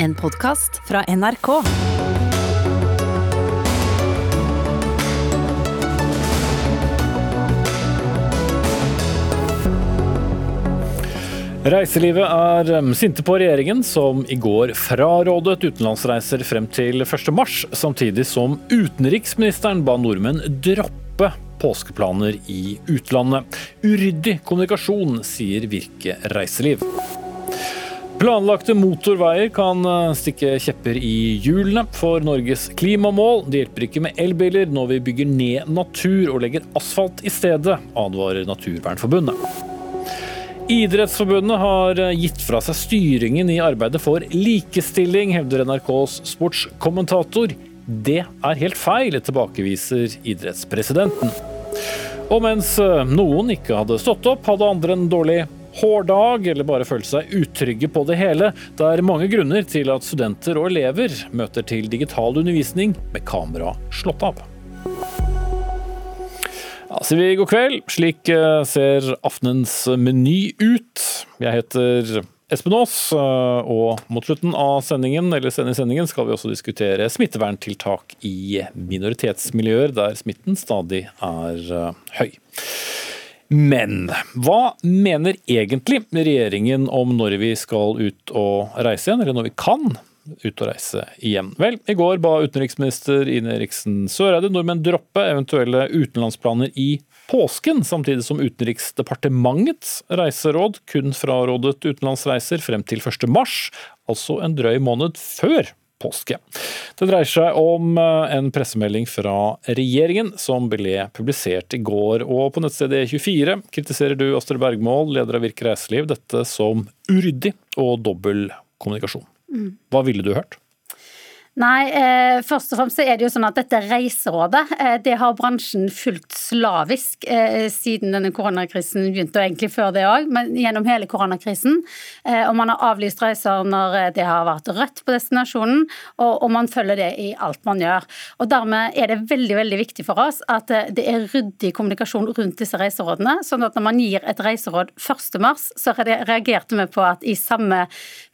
En podkast fra NRK. Reiselivet er um, sinte på regjeringen, som i går frarådet utenlandsreiser frem til 1. mars, samtidig som utenriksministeren ba nordmenn droppe påskeplaner i utlandet. Uryddig kommunikasjon, sier Virke reiseliv. Planlagte motorveier kan uh, stikke kjepper i hjulene for Norges klimamål. Det hjelper ikke med elbiler når vi bygger ned natur og legger asfalt i stedet, advarer Naturvernforbundet. Idrettsforbundet har uh, gitt fra seg styringen i arbeidet for likestilling, hevder NRKs sportskommentator. Det er helt feil, tilbakeviser idrettspresidenten. Og mens uh, noen ikke hadde stått opp, hadde andre en dårlig hårdag eller bare føle seg utrygge på det hele. Det er mange grunner til at studenter og elever møter til digital undervisning med kamera slått av. Da sier vi god kveld. Slik eh, ser aftenens meny ut. Jeg heter Espen Aas, eh, og mot slutten av sendingen, sendingen skal vi også diskutere smitteverntiltak i minoritetsmiljøer der smitten stadig er eh, høy. Men hva mener egentlig regjeringen om når vi skal ut og reise igjen, eller når vi kan ut og reise igjen? Vel, i går ba utenriksminister Ine Eriksen Søreide nordmenn droppe eventuelle utenlandsplaner i påsken, samtidig som Utenriksdepartementets reiseråd kun frarådet utenlandsreiser frem til 1. mars, altså en drøy måned før påske. Det dreier seg om eh, en pressemelding fra regjeringen som ble publisert i går. Og på nettstedet E24 kritiserer du Astrid Bergmål, leder av Virke reiseliv, dette som uryddig og dobbel kommunikasjon. Hva ville du hørt? Nei, eh, først og fremst er det jo sånn at dette reiserådet eh, det har bransjen fulgt slavisk eh, siden denne koronakrisen begynte, og egentlig før det òg, men gjennom hele koronakrisen. Eh, og man har avlyst reiser når eh, det har vært rødt på destinasjonen, og, og, man følger det i alt man gjør. Og Dermed er det veldig veldig viktig for oss at eh, det er ryddig kommunikasjon rundt disse reiserådene. sånn at når man gir et reiseråd 1.3, så reagerte vi på at i samme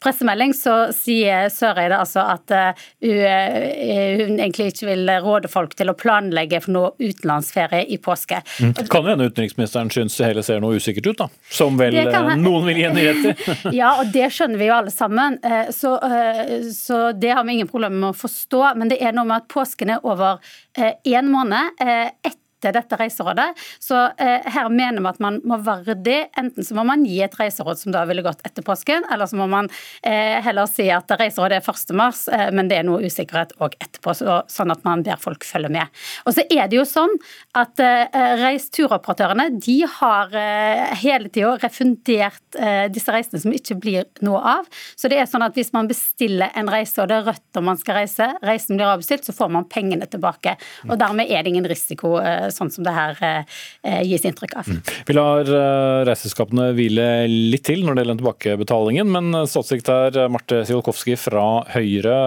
pressemelding så sier Søreide altså at Eh, hun egentlig ikke vil råde folk til å planlegge for noe utenlandsferie i påske. Mm. Kan jo hende utenriksministeren syns det hele ser noe usikkert ut, da. Som vel noen vil gi henne rett i. ja, og det skjønner vi jo alle sammen. Eh, så, eh, så, det har vi ingen problemer med å forstå. Men det er noe med at påsken er over én måned. etter til dette reiserådet. Så eh, her mener vi at man må være det. Enten så må man gi et reiseråd som da ville gått etter påsken, eller så må man eh, heller si at reiserådet er 1. mars, eh, men det er noe usikkerhet òg etterpå, så, sånn at man ber folk følge med. Og så er det jo sånn at eh, reisturoperatørene de har eh, hele tida refundert eh, disse reisene som ikke blir noe av. Så det er sånn at hvis man bestiller en reise, og det er rødt om man skal reise, reisen blir avbestilt, så får man pengene tilbake. Og dermed er det ingen risiko sånn som det her eh, gis inntrykk av. Mm. Vi lar eh, reiseselskapene hvile litt til når det gjelder tilbakebetalingen, men eh, statssekretær Marte Sjolkowski fra Høyre,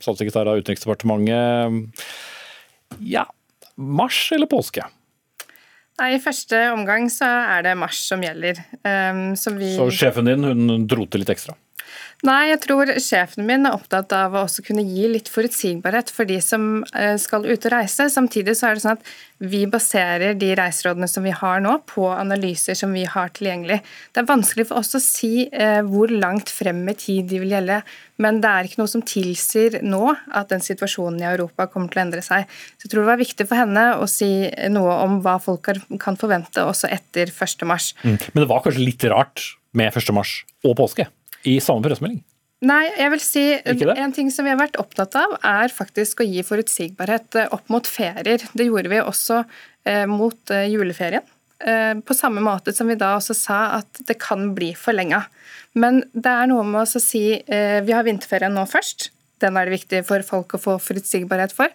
statssekretær av Utenriksdepartementet. Ja, mars eller påske? Nei, I første omgang så er det mars som gjelder. Um, så, vi... så sjefen din hun dro til litt ekstra? Nei, jeg tror sjefen min er opptatt av å også kunne gi litt forutsigbarhet for de som eh, skal ut og reise. Samtidig så er det sånn at vi baserer de reiserådene som vi har nå, på analyser som vi har tilgjengelig. Det er vanskelig for oss å si eh, hvor langt frem i tid de vil gjelde, men det er ikke noe som tilsier nå at den situasjonen i Europa kommer til å endre seg. Så jeg tror det var viktig for henne å si noe om hva folk kan forvente også etter 1.3. Mm. Men det var kanskje litt rart med 1.3 og påske? I samme pressemelding? Nei, jeg vil si en ting som vi har vært opptatt av, er faktisk å gi forutsigbarhet eh, opp mot ferier. Det gjorde vi også eh, mot eh, juleferien. Eh, på samme måte som vi da også sa at det kan bli forlenga. Men det er noe med å si vi har vinterferien nå først. Den er det viktig for folk å få forutsigbarhet for.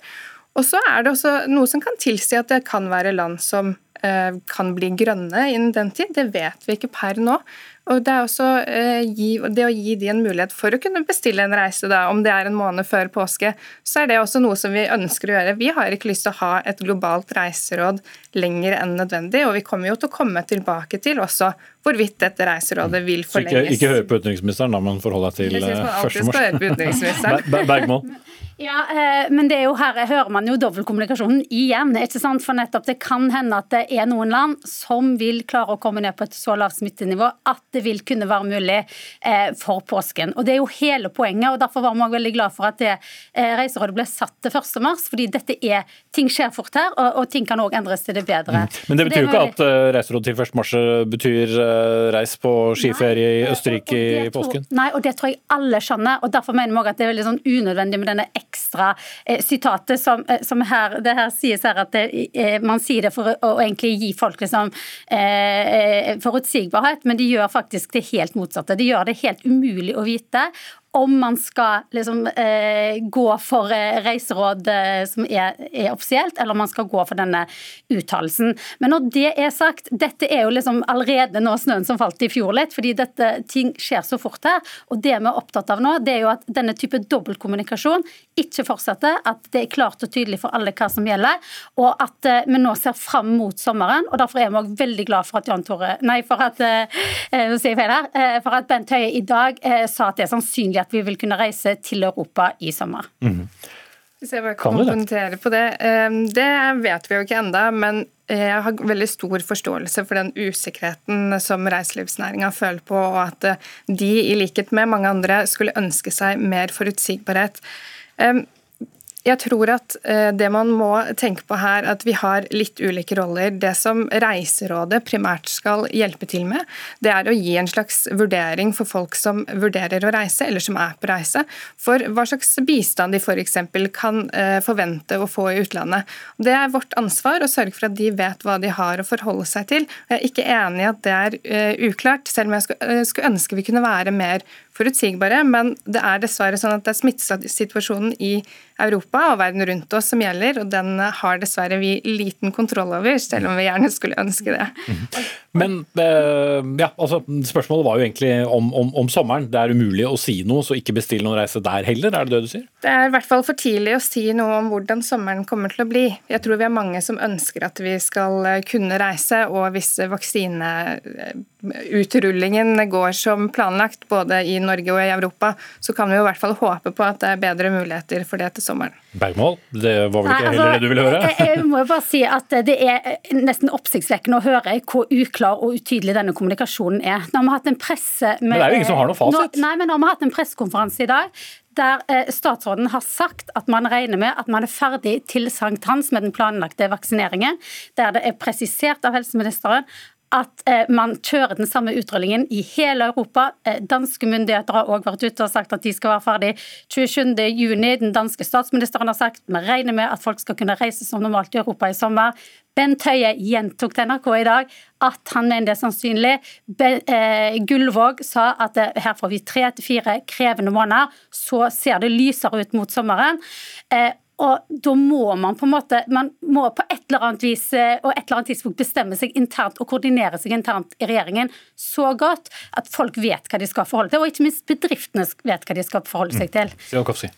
Og så er det også noe som kan tilsi at det kan være land som eh, kan bli grønne innen den tid. Det vet vi ikke per nå. Og det, også, eh, det å gi de en mulighet for å kunne bestille en reise, da, om det er en måned før påske, så er det også noe som vi ønsker å gjøre. Vi har ikke lyst til å ha et globalt reiseråd lenger enn nødvendig, og vi kommer jo til å komme tilbake til også hvorvidt dette reiserådet vil forlenges. Så ikke, ikke høre på utenriksministeren, da, men forhold deg til 1. mars. Bergmål. Ja, eh, men det er jo her hører man jo dobbeltkommunikasjonen igjen. ikke sant? For nettopp Det kan hende at det er noen land som vil klare å komme ned på et så lavt smittenivå at det vil kunne være mulig eh, for påsken. Og Det er jo hele poenget. og Derfor var vi også veldig glad for at det eh, reiserådet ble satt til 1.3. Fordi dette er, ting skjer fort her, og, og ting kan òg endres til det bedre. Mm. Men det betyr jo ikke at uh, reiseråd til 1.3 betyr uh, reis på skiferie i Østerrike i påsken? nei, og det tror jeg alle skjønner. og Derfor mener vi også at det er veldig sånn unødvendig med denne ekstra eh, sitatet som, eh, som, her, det her sies her at det, eh, man sier det for å, å egentlig gi folk liksom, eh, forutsigbarhet, men de gjør faktisk det helt motsatte. De gjør det helt umulig å vite om man skal liksom, eh, gå for eh, reiseråd eh, som er, er, offisielt, eller om man skal gå for denne uttalelsen. Men når det er sagt, dette er jo liksom allerede nå snøen som falt i fjor litt, fordi dette ting skjer så fort her. Og det vi er opptatt av nå, det er jo at denne type dobbeltkommunikasjon ikke fortsetter, at det er klart og tydelig for alle hva som gjelder, og at eh, vi nå ser fram mot sommeren. og Derfor er vi også veldig glad for at Jan Tore, nei, for at, eh, eh, nå sier jeg feil for at Bent Høie i dag sa at det er sannsynlig at vi vil kunne reise til Europa i sommer. Mm. Hvis jeg bare kan kommentere på det. Ehm, det vet vi jo ikke enda, men jeg har veldig stor forståelse for den usikkerheten som reiselivsnæringa føler på, og at de, i likhet med mange andre, skulle ønske seg mer forutsigbarhet. Jeg tror at eh, det man må tenke på her, at vi har litt ulike roller. Det som Reiserådet primært skal hjelpe til med, det er å gi en slags vurdering for folk som vurderer å reise, eller som er på reise, for hva slags bistand de f.eks. kan eh, forvente å få i utlandet. Det er vårt ansvar å sørge for at de vet hva de har å forholde seg til. Jeg er ikke enig i at det er eh, uklart, selv om jeg skulle ønske vi kunne være mer forutsigbare, men det er dessverre sånn at det er smittesituasjonen i Europa og verden rundt oss som gjelder, og den har dessverre vi liten kontroll over, selv om vi gjerne skulle ønske det. Mhm. Men eh, ja, altså, spørsmålet var jo egentlig om, om, om, sommeren. Det er umulig å si noe, så ikke bestill noen reise der heller, er det det du sier? Det er i hvert fall for tidlig å si noe om hvordan sommeren kommer til å bli. Jeg tror vi er mange som ønsker at vi skal kunne reise, og hvis vaksineutrullingen går som planlagt, både i Norge og i Europa, så kan vi jo i hvert fall håpe på at det er bedre muligheter for det til sommeren. Bergmål, det var vel ikke Nei, altså, heller det du ville høre? Jeg, jeg må jo bare si at det er nesten oppsiktsvekkende å høre hvor uklar og utydelig denne kommunikasjonen er. Når vi har hatt en presse med, Men det er jo ingen som har noe fasit? Nå, nei, men når vi har hatt en pressekonferanse i dag der eh, statsråden har sagt at man regner med at man er ferdig til sankthans med den planlagte vaksineringen, der det er presisert av helseministeren at eh, man kjører den samme utrullingen i hele Europa. Eh, danske myndigheter har også vært ute og sagt at de skal være ferdig 27.6. Den danske statsministeren har sagt vi regner med at folk skal kunne reise som normalt i Europa i sommer. Bent Høie gjentok til NRK i dag at han mener det er sannsynlig. Eh, Gullvåg sa at her får vi tre til fire krevende måneder, så ser det lysere ut mot sommeren. Og da må man på en måte man må på et eller annet vis eh, og et eller annet tidspunkt bestemme seg internt og koordinere seg internt i regjeringen så godt at folk vet hva de skal forholde til, og ikke minst bedriftene vet hva de skal forholde seg til. Mm.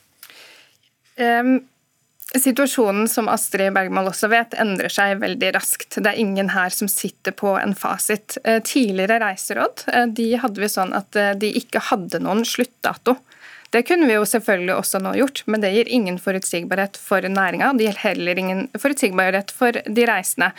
Um, situasjonen, som Astrid Bergman også vet, endrer seg veldig raskt. Det er ingen her som sitter på en fasit. Eh, tidligere reiseråd eh, de hadde vi sånn at de ikke hadde noen sluttdato. Det kunne vi jo selvfølgelig også nå gjort, men det gir ingen forutsigbarhet for næringa. Det gir heller ingen forutsigbarhet for de reisende.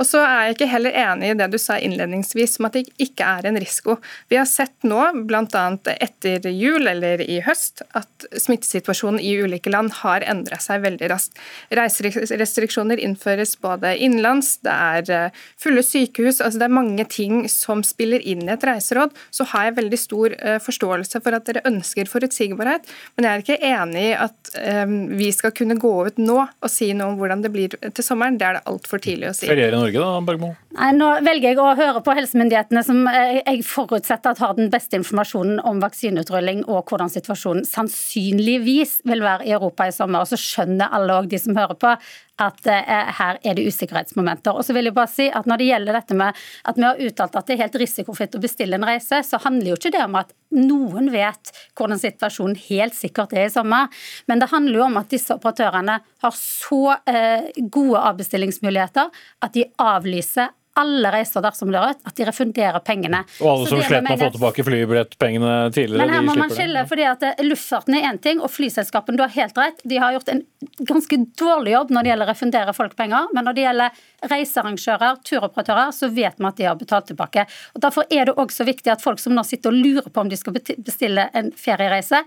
Og så er jeg ikke heller enig i det du sa innledningsvis om at det ikke er en risiko. Vi har sett nå, bl.a. etter jul eller i høst, at smittesituasjonen i ulike land har endra seg veldig raskt. Reiserestriksjoner innføres både innenlands, det er eh, fulle sykehus, altså det er mange ting som spiller inn i et reiseråd. Så har jeg veldig stor eh, forståelse for at dere ønsker forutsigbarhet, men jeg er ikke enig i at um, vi skal kunne gå ut nå og si noe om hvordan det blir til sommeren. Det er det altfor tidlig å si. Norge da, Bergmo? Nei, Nå velger jeg å høre på helsemyndighetene, som eh, jeg forutsetter at har den beste informasjonen om vaksineutrulling og hvordan situasjonen sannsynligvis vil være i Europa i sommer. Og så skjønner alle og de som hører på, at uh, her er det usikkerhetsmomenter. Og så vil jeg bare si at Når det gjelder dette med at vi har uttalt at det er helt risikofritt å bestille en reise, så handler jo ikke det om at noen vet hvordan situasjonen helt sikkert er i sommer. Men det handler jo om at disse operatørene har så uh, gode avbestillingsmuligheter at de avlyser alle reiser dersom det er rødt, at de refunderer pengene. Og alle som slet med å få tilbake flybillettpengene tidligere, Men her må man skille, fordi at eh, Luftfarten er én ting, og flyselskapene, du har helt rett, de har gjort en ganske dårlig jobb når det gjelder å refundere folk penger. Men når det gjelder reisearrangører, turoperatører, så vet vi at de har betalt tilbake. Og Derfor er det også viktig at folk som nå sitter og lurer på om de skal bestille en feriereise,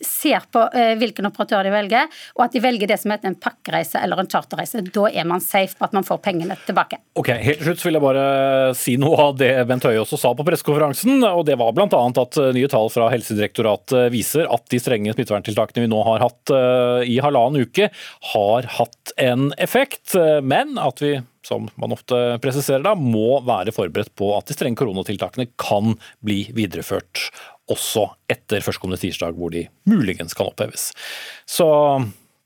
ser på uh, hvilken operatør de velger, og at de velger det som heter en pakkereise eller en charterreise. Da er man safe på at man får pengene tilbake. Ok, Helt til slutt vil jeg bare si noe av det Bent Høie også sa på pressekonferansen. og Det var bl.a. at eh, nye tall fra Helsedirektoratet viser at de strenge smitteverntiltakene vi nå har hatt uh, i halvannen uke, har hatt en effekt, men at vi som man ofte presiserer da, må være forberedt på at de strenge koronatiltakene kan bli videreført også etter førstkommende tirsdag, hvor de muligens kan oppheves. Så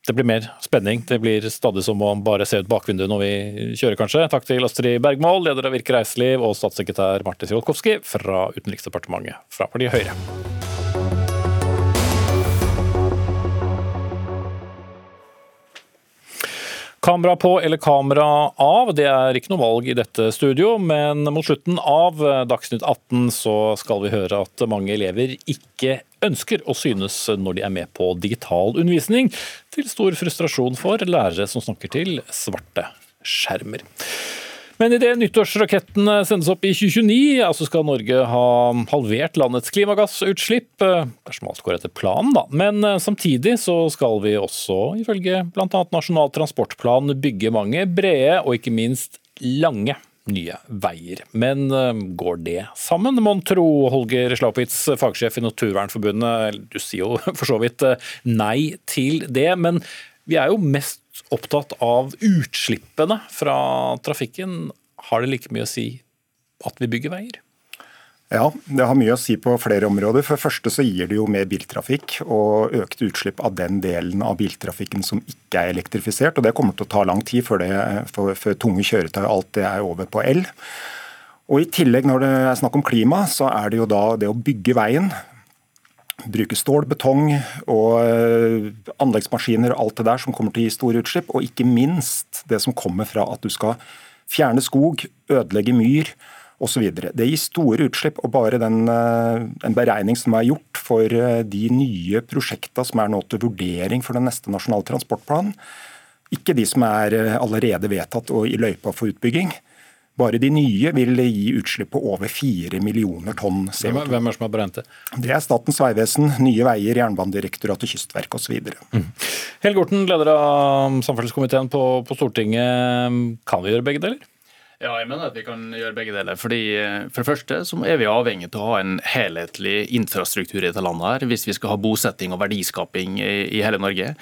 det blir mer spenning. Det blir stadig som å bare se ut bakvinduet når vi kjører, kanskje. Takk til Astrid Bergmål, leder av Virke reiseliv, og statssekretær Marte Sjolkovskij fra Utenriksdepartementet fra partiet Høyre. Kamera på eller kamera av, det er ikke noe valg i dette studio, men mot slutten av Dagsnytt 18 så skal vi høre at mange elever ikke ønsker å synes når de er med på digital undervisning, til stor frustrasjon for lærere som snakker til svarte skjermer. Men idet nyttårsrakettene sendes opp i 2029, altså skal Norge ha halvert landets klimagassutslipp. Dersom alt går etter planen, da. Men eh, samtidig så skal vi også, ifølge bl.a. Nasjonal transportplan, bygge mange brede og ikke minst lange nye veier. Men eh, går det sammen, mon tro, Holger Slapitz, fagsjef i Naturvernforbundet? Du sier jo for så vidt nei til det, men vi er jo mest opptatt av utslippene fra trafikken. Har det like mye å si at vi bygger veier? Ja, det har mye å si på flere områder. For det første så gir det jo mer biltrafikk og økt utslipp av den delen av biltrafikken som ikke er elektrifisert. og Det kommer til å ta lang tid før, det, for, for tunge kjøretøy alt det er over på el. Og I tillegg når det er snakk om klima, så er det jo da det å bygge veien bruke stål, betong og eh, anleggsmaskiner og alt det der som kommer til å gi store utslipp. Og ikke minst det som kommer fra at du skal fjerne skog, ødelegge myr osv. Det gir store utslipp. og Bare den, den beregning som er gjort for eh, de nye prosjektene som er nå til vurdering for den neste nasjonale transportplanen, ikke de som er allerede vedtatt og i løypa for utbygging, bare de nye vil gi utslipp på over 4 millioner tonn CO2. Hvem er det som har beregnet det? Det er Statens vegvesen, Nye Veier, Jernbanedirektoratet, Kystverket osv. Mm. Helge Orten, leder av samferdselskomiteen på, på Stortinget. Kan vi gjøre begge deler? Ja, jeg mener at vi kan gjøre begge deler. Fordi eh, For det første så er vi avhengig av å ha en helhetlig infrastruktur i dette landet her, hvis vi skal ha bosetting og verdiskaping i, hele Norge.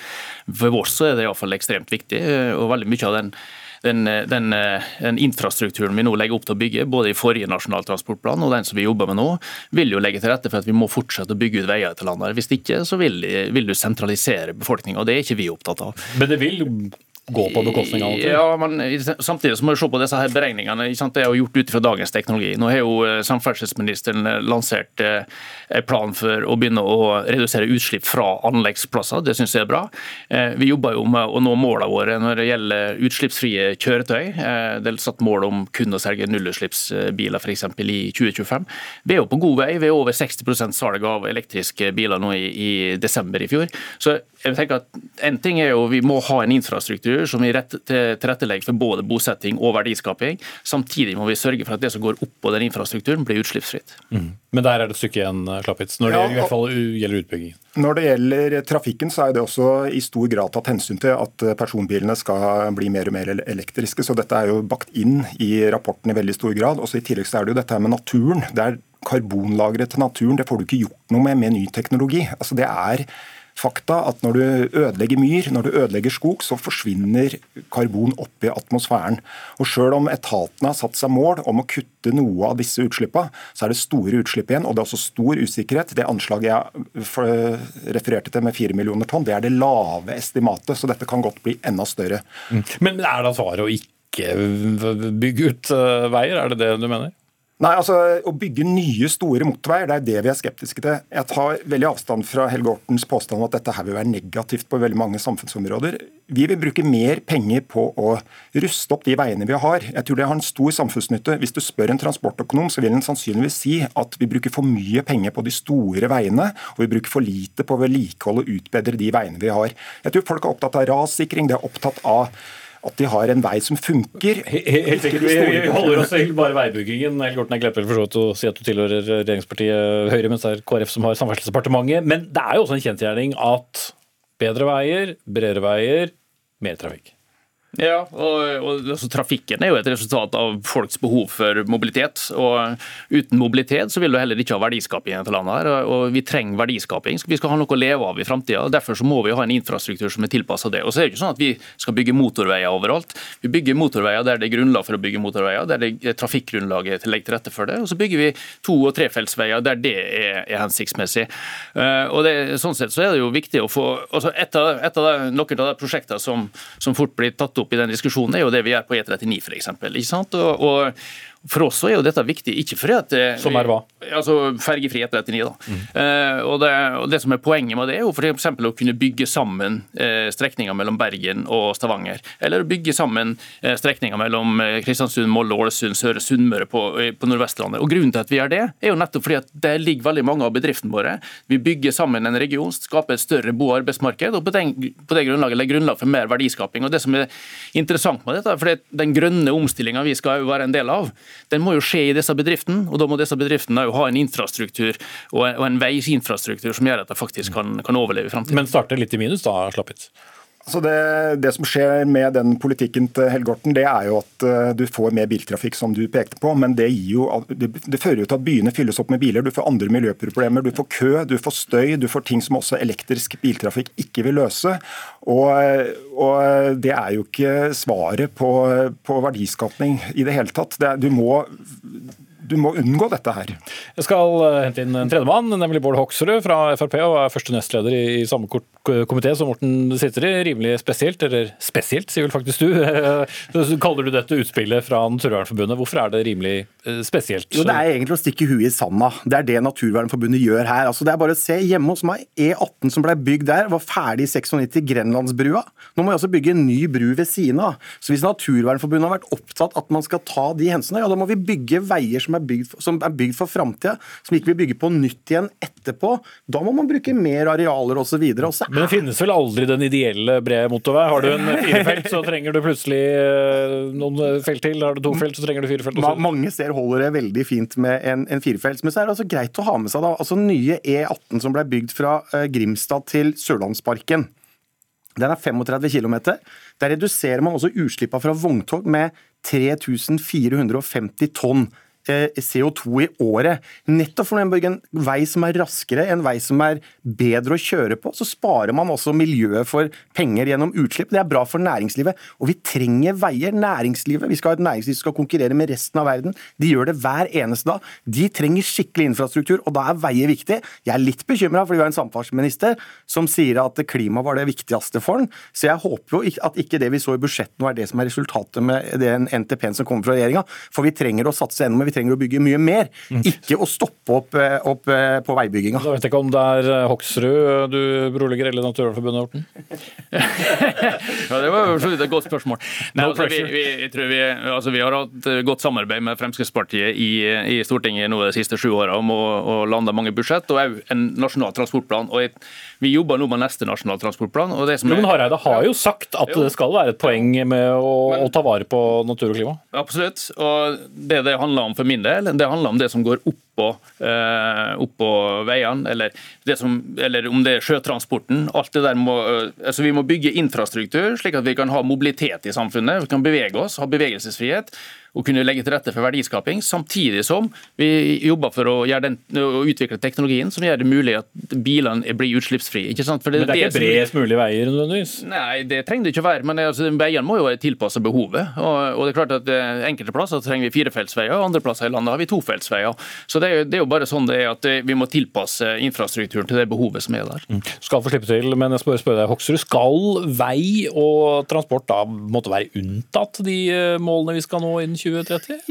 For oss er det iallfall ekstremt viktig. Eh, og veldig mye av den den, den, den, infrastrukturen vi nå legger opp til å bygge, både i forrige nasjonal transportplan og den som vi jobber med nå, vil jo legge til rette for at vi må fortsette å bygge ut veier til landet. Hvis ikke så vil, vil du sentralisere befolkninga, og det er ikke vi opptatt av. Men det vil gå på bekostning av det? Ja, men Samtidig så må vi se på disse her beregningene. Det er jo gjort ut fra dagens teknologi. Nå har jo eh, samferdselsministeren eh, lansert eh, en plan for å begynne å redusere utslipp fra anleggsplasser. Det syns jeg er bra. Vi jobber jo med å nå målene våre når det gjelder utslippsfrie kjøretøy. Det er satt mål om kun å selge nullutslippsbiler f.eks. i 2025. Vi er jo på god vei. Vi er over 60% salg av elektriske biler nå i, i desember i fjor. Så jeg tenker at En ting er jo vi må ha en infrastruktur som vi tilrettelegger for både bosetting og verdiskaping. Samtidig må vi sørge for at det som går oppå den infrastrukturen, blir utslippsfritt. Mm. Men der er det et stykke igjen, Klappitz, når det ja, i hvert fall gjelder utbygging. Når det gjelder trafikken, så er det også i stor grad tatt hensyn til at personbilene skal bli mer og mer elektriske. Så dette er jo bakt inn i rapporten i veldig stor grad. Også I tillegg så er det jo dette med naturen. Det er karbonlageret til naturen. Det får du ikke gjort noe med med ny teknologi. Altså Det er fakta at når du ødelegger myr, når du ødelegger skog, så forsvinner karbon opp i atmosfæren. Og Selv om etatene har satt seg mål om å kutte noe av disse utslippene, så er det store utslipp igjen. Og det er også stor usikkerhet. Det anslaget jeg refererte til med 4 millioner tonn, det er det lave estimatet. Så dette kan godt bli enda større. Mm. Men er det svaret å ikke bygge ut eh, veier, er det det du mener? Nei, altså Å bygge nye, store motorveier, det er det vi er skeptiske til. Jeg tar veldig avstand fra Helge Ortens påstand om at dette her vil være negativt på veldig mange samfunnsområder. Vi vil bruke mer penger på å ruste opp de veiene vi har. Jeg tror det har en stor samfunnsnytte. Hvis du spør en transportøkonom, så vil en sannsynligvis si at vi bruker for mye penger på de store veiene, og vi bruker for lite på å vedlikeholde og utbedre de veiene vi har. Jeg tror folk er opptatt av rassikring, de er opptatt av at de har en vei som funker. Helt sikkert, vi, holder oss til bare veibyggingen. Gorten, jeg glemte for så vidt å si at du tilhører regjeringspartiet Høyre, mens det er KrF som har Samferdselsdepartementet. Men det er jo også en kjensgjerning at bedre veier, bredere veier, mer trafikk. Ja, og, og altså, Trafikken er jo et resultat av folks behov for mobilitet. og Uten mobilitet så vil du heller ikke ha verdiskaping i dette landet. her, og Vi trenger verdiskaping. Vi skal ha noe å leve av i framtida. Derfor så må vi ha en infrastruktur som er tilpassa det. Og så er det ikke sånn at Vi skal bygge motorveier overalt. Vi bygger motorveier der det er grunnlag for å bygge motorveier, der det er trafikkgrunnlaget legger til rette for det. Og så bygger vi to- og trefeltsveier der det er, er hensiktsmessig. Uh, og det, sånn sett så er det jo viktig å få altså et av, et av de, Noen av de prosjektene som, som fort blir tatt opp opp i den diskusjonen, er jo det vi gjør på E39 f.eks. Og, og, for oss er jo dette viktig, ikke fordi at eh, Som er hva? Altså Fergefri etter 39, da. Mm. Uh, og, det, og, det, som er poenget med det, er jo f.eks. å kunne bygge sammen uh, strekninger mellom Bergen og Stavanger. Eller bygge sammen uh, strekninger mellom Kristiansund, Molde, Ålesund, Søre Sunnmøre på, på Nordvestlandet. Og Grunnen til at vi gjør det, er jo nettopp fordi at det ligger veldig mange av bedriftene våre. Vi bygger sammen en region, skaper et større bo- og arbeidsmarked, og på, den, på det grunnlaget legger grunnlag for mer verdiskaping. Og Det som er interessant med dette, for den grønne omstillinga vi skal være en del av, den må jo skje i disse bedriftene. og Da må disse bedriftene ha en infrastruktur og en veisinfrastruktur som gjør at de faktisk kan, kan overleve i framtiden. Men starte litt i minus, da, Slappitz? Altså det, det, som skjer med den politikken til Helgorten, det er jo at uh, du får mer biltrafikk, som du pekte på. Men det, jo, det, det, fører jo til at byene fylles opp med biler. Du får andre miljøproblemer. Du får kø, du får støy, du får ting som også elektrisk biltrafikk ikke vil løse. Og, og det er jo ikke svaret på, på verdiskapning i det hele tatt. du må du må unngå dette her. Jeg skal eh, hente inn en tredjemann, nemlig Bård Hoksrud fra Frp, og er første nestleder i samme komité som Morten sitter i. Rimelig spesielt, eller spesielt, sier vel faktisk du. Så kaller du dette utspillet fra Naturvernforbundet. Hvorfor er det rimelig eh, spesielt? Jo, Det er egentlig å stikke huet i sanda. Det er det Naturvernforbundet gjør her. Altså, det er bare å se hjemme hos meg. E18 som ble bygd der, var ferdig i 96, Grenlandsbrua. Nå må vi altså bygge en ny bru ved siden av. Så hvis Naturvernforbundet har vært opptatt at man skal ta de hensynene, ja da må vi bygge veier som er bygd, som er bygd for framtida, som ikke vil bygge på nytt igjen etterpå. Da må man bruke mer arealer osv. Men det finnes vel aldri den ideelle brede motorvei? Har du en firefelt, så trenger du plutselig eh, noen felt til. Har du to felt, så trenger du fire felt. Ma mange steder holder det veldig fint med en, en firefelts. Men så er det altså greit å ha med seg da, altså nye E18 som ble bygd fra uh, Grimstad til Sørlandsparken. Den er 35 km. Der reduserer man også utslippene fra vogntog med 3450 tonn. Eh, CO2 i året. Nettopp for en vei som er raskere, en vei som er bedre å kjøre på, så sparer man også miljøet for penger gjennom utslipp. Det er bra for næringslivet. Og vi trenger veier. Næringslivet, Vi skal ha et næringsliv som skal konkurrere med resten av verden. De gjør det hver eneste dag. De trenger skikkelig infrastruktur, og da er veier viktig. Jeg er litt bekymra fordi vi har en samferdselsminister som sier at klima var det viktigste for han. Så jeg håper jo at ikke det vi så i budsjettet nå er det som er resultatet med den NTP-en som kommer fra regjeringa. For vi trenger å satse enda mer trenger å bygge mye mer, ikke å stoppe opp, eh, opp eh, på veibygginga. Da vet jeg ikke om det er eh, Hoksrud du brolegger eller Naturvernforbundet, Horten? ja, det var jo et godt spørsmål. Nei, altså, vi, vi, vi, altså, vi, har hatt godt samarbeid med Fremskrittspartiet i, i Stortinget nå de siste sju åra om å, å lande mange budsjett og òg en nasjonal transportplan. og et, Vi jobber nå med neste nasjonal transportplan. og det som jo, Men Hareide har jo sagt at jo. det skal være et poeng med å, Men, å ta vare på natur og klima? Absolutt. og Det det handler om for min del, det handler om det som går opp oppå, eh, oppå veiene, eller, som, eller, om det er sjøtransporten. alt det der må, uh, altså Vi må bygge infrastruktur slik at vi kan ha mobilitet i samfunnet. Vi kan bevege oss, ha bevegelsesfrihet å kunne legge til rette for verdiskaping, samtidig som vi jobber for å, den, å utvikle teknologien som gjør det mulig at bilene blir utslippsfrie. Ikke sant? Det, men det er ikke bredest mulig veier nødvendigvis? Nei, det trenger det ikke å være. Men altså, veiene må jo være tilpassa behovet. Og, og, det er klart at uh, Enkelte plasser trenger vi firefeltsveier, andre plasser i landet har vi tofeltsveier. Så det er, jo, det er, jo, bare sånn det er at eh, vi må tilpasse infrastrukturen til det behovet som er der. Mm. Skal få slippe til, men jeg spør, spør deg, Hoksrud. Skal vei og transport da måtte være unntatt de eh, målene vi skal nå innen 2030?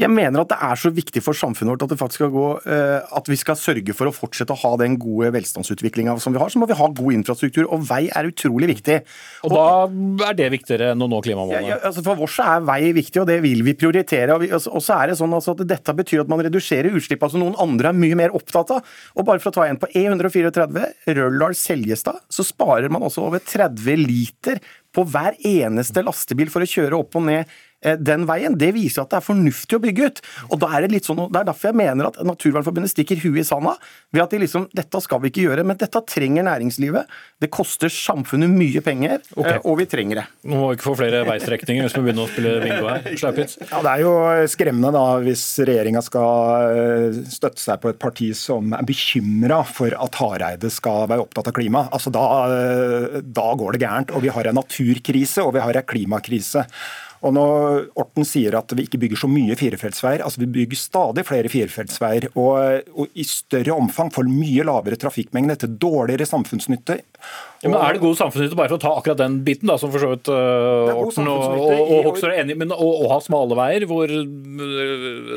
Jeg mener at det er så viktig for samfunnet vårt at, det faktisk skal gå, eh, at vi skal sørge for å fortsette å ha den gode velstandsutviklinga som vi har. Så må vi ha god infrastruktur, og vei er utrolig viktig. Og, og da er det viktigere enn å nå klimamålene? Ja, altså for oss er vei viktig, og det vil vi prioritere. Og, vi, og så er det sånn altså at Dette betyr at man reduserer utslipp, altså noen andre er mye mer opptatt av. Og bare for å ta en på E134, Røldal-Seljestad, så sparer man også over 30 liter på hver eneste lastebil for å kjøre opp og ned den veien, det viser at det er fornuftig å bygge ut. Og da er Det litt sånn, det er derfor jeg mener at Naturvernforbundet stikker huet i sanda. ved at de liksom, Dette skal vi ikke gjøre, men dette trenger næringslivet. Det koster samfunnet mye penger, okay. og vi trenger det. Nå må vi ikke få flere veistrekninger hvis vi begynner å spille bingo her. Slaupitz. Ja, Det er jo skremmende da, hvis regjeringa skal eh, støtte seg på et parti som er bekymra for at Hareide skal være opptatt av klima. Altså da, eh, da går det gærent. Og vi har en naturkrise og vi har en klimakrise. Og når Orten sier at vi ikke bygger så mye firefeltsveier, altså vi bygger stadig flere firefeltsveier, og, og i større omfang for mye lavere trafikkmengde til dårligere samfunnsnytte. Ja, men Er det god samfunnsnytte bare for å ta akkurat den biten, da, som for så vidt uh, Orten og, og, og Hoksrud er enig men å, ha smale veier hvor uh,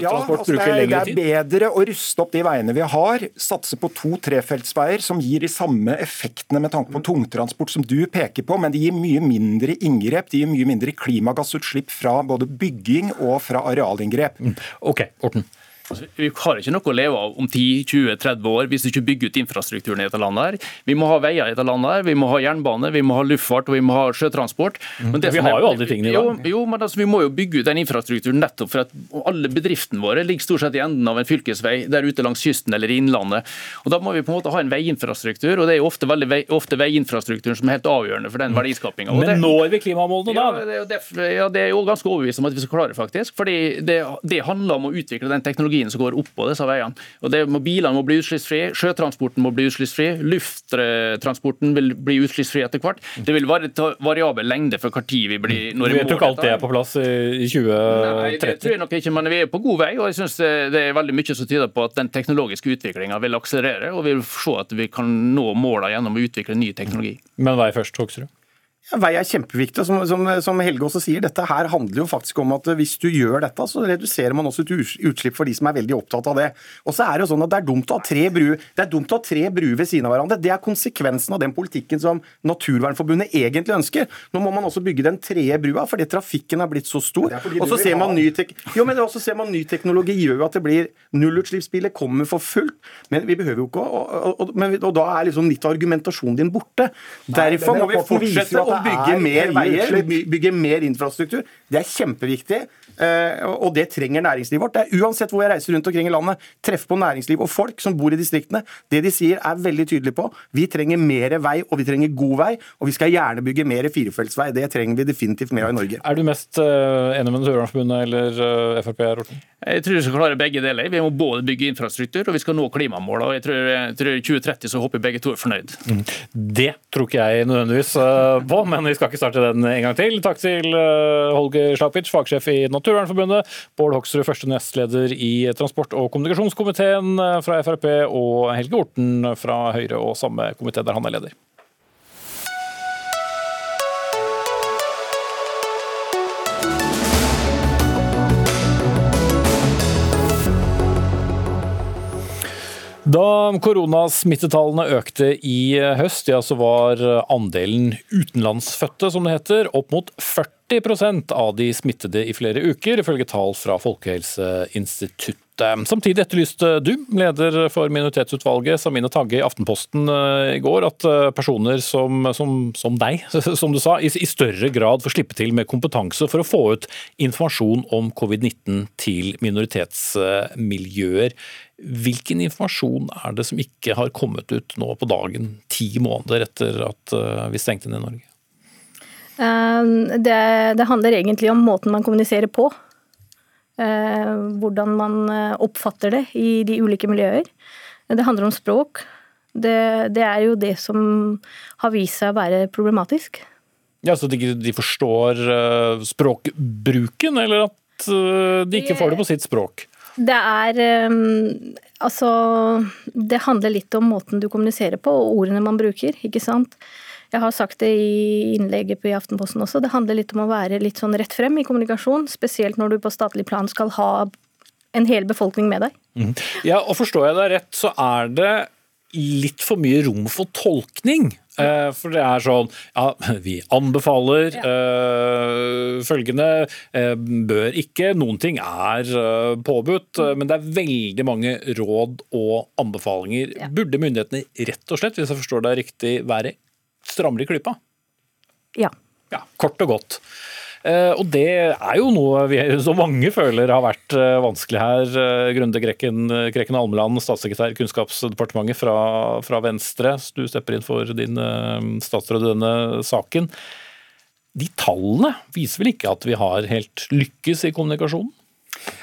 transport altså bruker lengre tid? Det er bedre å ruste opp de veiene vi har, satse på to-trefeltsveier som gir de samme effektene med tanke på tungtransport som du peker på, men de gir mye mindre inngrep, de gir mye mindre klimagassutslipp fra både bygging og fra arealinngrep. Mm. Ok, Orten. Altså, vi har ikke noe å leve av om 10-20-30 år hvis vi ikke bygger ut infrastrukturen i dette landet. her. Vi må ha veier i dette landet, her, vi må ha jernbane, vi må ha luftfart og vi må ha sjøtransport. Men vi har jo alle de tingene i dag. Jo, jo, men altså, Vi må jo bygge ut den infrastrukturen nettopp for at alle bedriftene våre ligger stort sett i enden av en fylkesvei der ute langs kysten eller i innlandet. Og Da må vi på en måte ha en veiinfrastruktur, og det er jo ofte, vei, ofte veiinfrastrukturen som er helt avgjørende for den mm. verdiskapinga. Men når vi klimamålene da? Ja, det, ja, det er jo ganske overbevist om at vi skal klare, faktisk. fordi det, det handler om å utvikle den teknologien som går oppå disse veiene. Og det må, Bilene må bli utslippsfrie, sjøtransporten må bli utslippsfri, lufttransporten vil bli utslippsfri etter hvert. Det vil være variabel lengde for når vi blir når Vi tror ikke alt det er på plass i 2030. Nei, det tror jeg nok ikke, men vi er på god vei. og jeg synes det er veldig mye som tyder på at den teknologiske utviklinga vil akselerere, og vi vil se at vi kan nå måla gjennom å utvikle ny teknologi. Men vei først, Hoksrud? Ja, vei er kjempeviktig. Som, som, som, Helge også sier, dette her handler jo faktisk om at hvis du gjør dette, så reduserer man også utslipp for de som er veldig opptatt av det. Og så er Det jo sånn at det er dumt å ha tre bruer er bruer ved siden av hverandre. Det er konsekvensen av den politikken som Naturvernforbundet egentlig ønsker. Nå må man også bygge den tredje brua fordi trafikken er blitt så stor. Og så ser man ny, tek jo, men også ser man ny teknologi gjør jo at det blir nullutslippsbiler kommer for fullt. Men vi behøver jo ikke å og, og, og, og, da er liksom litt av argumentasjonen din borte. Derfor må vi fortsette å bygge mer veier, bygge mer infrastruktur. Det er kjempeviktig. Eh, og det trenger næringslivet vårt. Det er Uansett hvor jeg reiser rundt omkring i landet, treffer på næringsliv og folk som bor i distriktene. Det de sier er veldig tydelig på. Vi trenger mer vei, og vi trenger god vei. Og vi skal gjerne bygge mer firefeltsvei. Det trenger vi definitivt mer av i Norge. Er du mest uh, enig med Naturvernforbundet eller uh, Frp, Rorten? Jeg tror vi skal klare begge deler. Vi må både bygge infrastruktur og vi skal nå klimamålene. Og jeg tror, jeg tror i 2030 så håper begge to er fornøyd. Mm. Det tror ikke jeg nødvendigvis på, men vi skal ikke starte den en gang til. Takk til Holger Slapic, fagsjef i Naturvernforbundet. Bård Hoksrud, første nestleder i transport- og kommunikasjonskomiteen fra Frp, og Helge Orten fra Høyre og samme komité der han er leder. Da koronasmittetallene økte i høst, ja, så var andelen utenlandsfødte, som det heter, opp mot 40 40 av de smittede i flere uker, ifølge tall fra Folkehelseinstituttet. Samtidig etterlyste du, leder for minoritetsutvalget, Samine Tagge i Aftenposten eh, i går, at eh, personer som, som, som deg, som du sa, i, i, større grad får slippe til med kompetanse for å få ut informasjon om covid-19 til minoritetsmiljøer. Hvilken informasjon er det som ikke har kommet ut nå på dagen, ti måneder etter at eh, vi stengte ned Norge? Det, det handler egentlig om måten man kommuniserer på. Eh, hvordan man eh, oppfatter det i de ulike miljøer. Det handler om språk. Det, det er jo det som har vist seg å være problematisk. Ja, Så de, de forstår språkbruken, eller at de ikke får det på sitt språk? Det er um, Altså Det handler litt om måten du kommuniserer på, og ordene man bruker, ikke sant. Jeg har sagt det i innlegget på i Aftenposten også, det handler litt om å være litt sånn rett frem i kommunikasjon. Spesielt når du på statlig plan skal ha en hel befolkning med deg. Mm. Ja, og Forstår jeg deg rett, så er det litt for mye rom for tolkning. Uh, for det er sånn Ja, vi anbefaler ja. uh, følgende. Uh, bør ikke. Noen ting er påbudt, mm. men det er veldig mange råd og anbefalinger. Ja. Burde myndighetene rett og slett, hvis jeg forstår deg riktig, være strammere i klypa? Ja. ja. Kort og godt. Eh, og det er jo noe vi så mange føler har vært eh, vanskelig her. Eh, Grunde Grekken, Grekken Almeland, statssekretær i Kunnskapsdepartementet fra, fra, Venstre. Du stepper inn for din statsråd i denne saken. De tallene viser vel ikke at vi har helt lykkes i kommunikasjonen?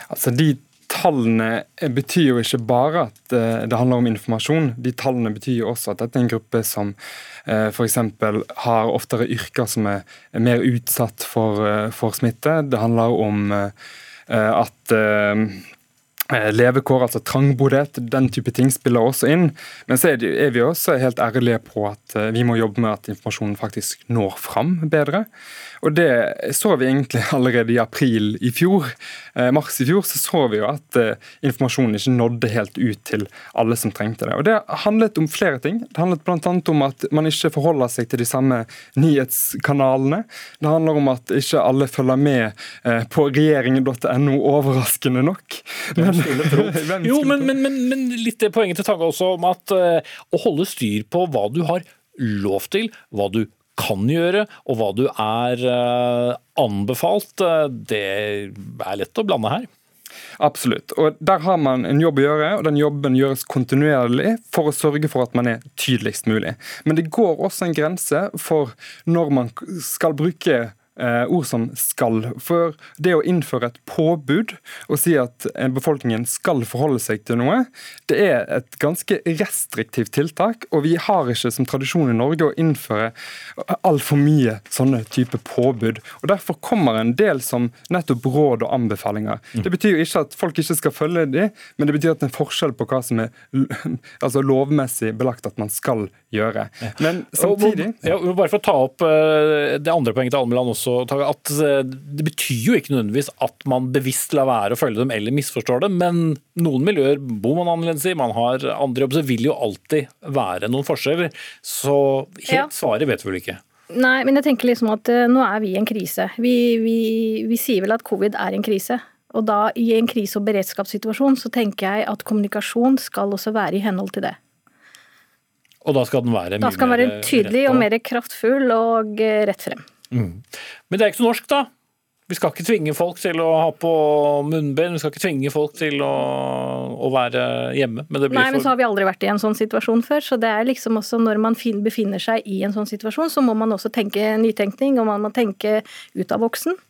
Altså, De tallene betyr jo ikke bare at det handler om informasjon. De tallene betyr jo også at dette er en gruppe som Eh, f.eks. har oftere yrker som er mer utsatt for, eh, for smitte. Det handler om eh, at levekår, altså trangboddhet, den type ting spiller også inn. Men så er vi også helt ærlige på at vi må jobbe med at informasjonen faktisk når fram bedre. Og det så vi egentlig allerede i april i fjor. Eh, mars i fjor så så vi jo at eh, informasjonen ikke nådde helt ut til alle som trengte det. Og Det handlet om flere ting. Det handlet bl.a. om at man ikke forholder seg til de samme nyhetskanalene. Det handler om at ikke alle følger med eh, på regjeringen.no, overraskende nok. Men, jo, men, men, men, litt det poenget til Tange også om at å holde styr på hva du har lov til, hva du kan gjøre, og hva du er eh, anbefalt, eh, det er lett å blande her. Absolutt. Og Der har man en jobb å gjøre, og den jobben gjøres kontinuerlig for å sørge for at man er tydeligst mulig. Men det går også en grense for når man skal bruke Eh, ord som skal. For det å innføre et påbud og si at befolkningen skal forholde seg til noe, det er et ganske restriktivt tiltak. Og vi har ikke som tradisjon i Norge å innføre altfor mye sånne type påbud. Og Derfor kommer en del som nettopp råd og anbefalinger. Det betyr jo ikke at folk ikke skal følge de, men det betyr at det er en forskjell på hva som er altså lovmessig belagt at man skal gjøre. Men samtidig ja, Bare for å ta opp eh, det andre poenget til Almeland også at eh, det betyr jo ikke nødvendigvis at man bevisst lar være å følge dem eller misforstår dem, men noen miljøer bor man annerledes i, man har andre jobber, så vil jo alltid være noen forskjeller. Så helt ja. svaret vet vi vel ikke. Nei, men jeg tenker liksom at uh, nå er vi i en krise. Vi, vi, vi sier vel at covid er en krise. Og da i en krise- og beredskapssituasjon så tenker jeg at kommunikasjon skal også være i henhold til det. Og da skal den være Da skal den være tydelig og mer kraftfull og eh, rett frem. Mm. Men det er ikke så norsk, da. Vi skal ikke tvinge folk til å ha på munnbind, vi skal ikke tvinge folk til å, å være hjemme. Men Nei, men så har vi aldri vært i en sånn situasjon før. Så det er liksom også når man befinner seg i en sånn situasjon, så må man også tenke nytenkning, og man må tenke ut av voksen.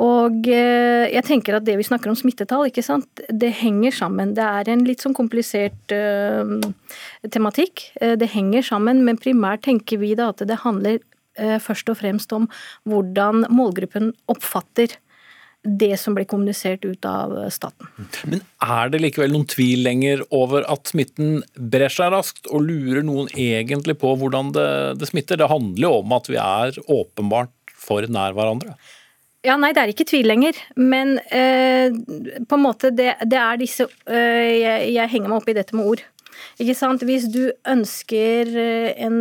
Og eh, jeg tenker at det vi snakker om smittetall, ikke sant, det henger sammen. Det er en litt sånn komplisert uh, tematikk. Det henger sammen, men primært tenker vi da at det handler uh, først og fremst om hvordan målgruppen oppfatter det som blir kommunisert ut av staten. Men er det likevel noen tvil lenger over at smitten brer seg raskt, og lurer noen egentlig på hvordan det, det smitter? Det handler jo om at vi er åpenbart for nær hverandre. Ja, Nei, det er ikke tvil lenger. Men eh, på en måte det, det er disse eh, jeg, jeg, henger meg opp i dette med ord. Ikke sant? Hvis du ønsker eh, en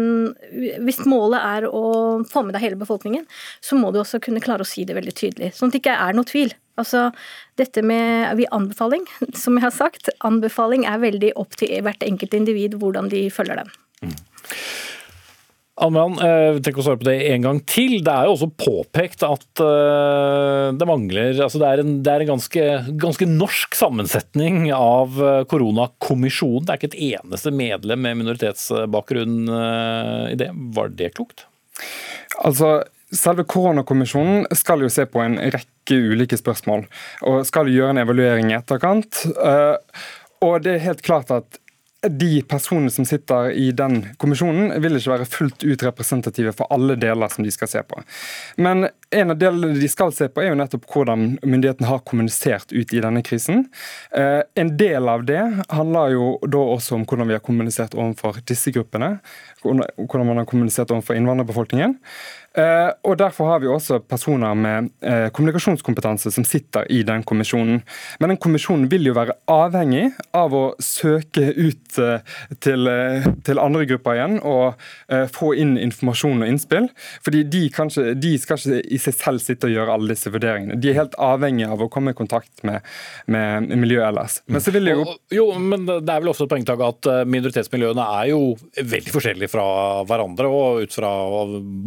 Hvis målet er å få med deg hele befolkningen, så må du også kunne klare å si det veldig tydelig. Sånn at det ikke er noe tvil. Altså, dette med vi anbefaling, som jeg har sagt, anbefaling er veldig opp til hvert enkelt individ hvordan de følger den. Mm. Amran, eh, tenk å svare på det en gang til. Det er jo også påpekt at uh, det mangler altså Det er en, det er en ganske, ganske, norsk sammensetning av eh, koronakommisjonen. Det er ikke et eneste medlem med minoritetsbakgrunn i det. Var det klokt? Altså, Selve koronakommisjonen skal jo se på en rekke ulike spørsmål, og skal gjøre en evaluering i etterkant. Og det er helt klart at de personene som sitter i den kommisjonen, vil ikke være fullt ut representative for alle deler som de skal se på. Men en av delene de skal se på, er jo nettopp hvordan myndighetene har kommunisert ut i denne krisen. Eh, en del av det handler jo da også om hvordan vi har kommunisert overfor disse gruppene. Hvordan man har kommunisert overfor innvandrerbefolkningen. Eh, og Derfor har vi også personer med eh, kommunikasjonskompetanse som sitter i den kommisjonen. Men den kommisjonen vil jo være avhengig av å søke ut eh, til, til andre grupper igjen og få inn informasjon og innspill. Fordi de, kanskje, de, skal ikke i seg selv sitte og gjøre alle disse vurderingene. De er helt avhengig av å komme i kontakt med, med miljøet ellers. Men så vil jo... jo, men det er vel også et poengtak at minoritetsmiljøene er jo veldig forskjellige fra hverandre, og ut fra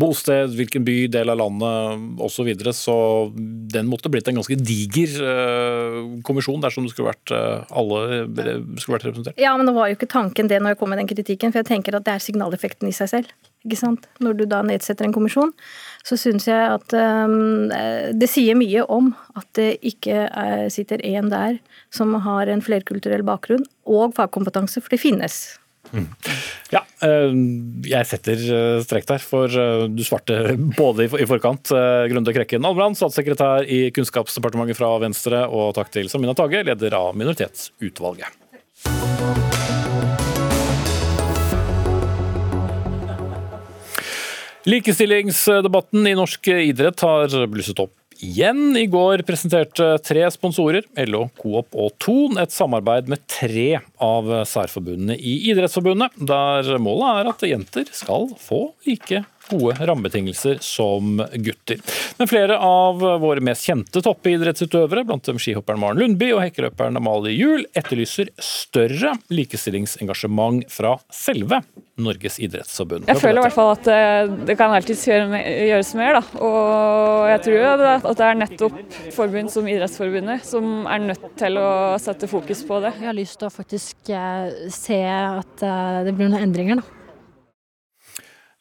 bosted hvilken by, del av landet osv. Så, videre. så den måtte blitt en ganske diger uh, kommisjon dersom det skulle vært uh, alle skulle vært representert. Ja, men det var jo ikke tanken det når jeg kom med den kritikken, for jeg tenker at det er signaleffekten i seg selv. Ikke sant? Når du da nedsetter en kommisjon, så syns jeg at um, det sier mye om at det ikke er, sitter én der som har en flerkulturell bakgrunn og fagkompetanse, for det finnes. Ja, eh, jeg setter strek strekk der, for eh, du svarte både i forkant. Grunde Krekken Albrand, statssekretær i Kunnskapsdepartementet fra Venstre, og takk til Samina Tage, leder av minoritetsutvalget. Likestillingsdebatten i norsk idrett har blusset opp igjen. I går presenterte tre sponsorer, LO, Coop og Thon, et samarbeid med tre av særforbundene i Idrettsforbundet, der målet er at jenter skal få like gode rammebetingelser som gutter. Men flere av våre mest kjente toppidrettsutøvere, blant dem skihopperen Maren Lundby og hekkeløperen Amalie Juel, etterlyser større likestillingsengasjement fra selve Norges idrettsforbund. Jeg føler i hvert fall at eh, det kan alltids gjøres mer. Da. Og jeg tror at det er nettopp forbund som Idrettsforbundet som er nødt til å sette fokus på det. Jeg har lyst til å faktisk eh, se at eh, det blir noen endringer. da.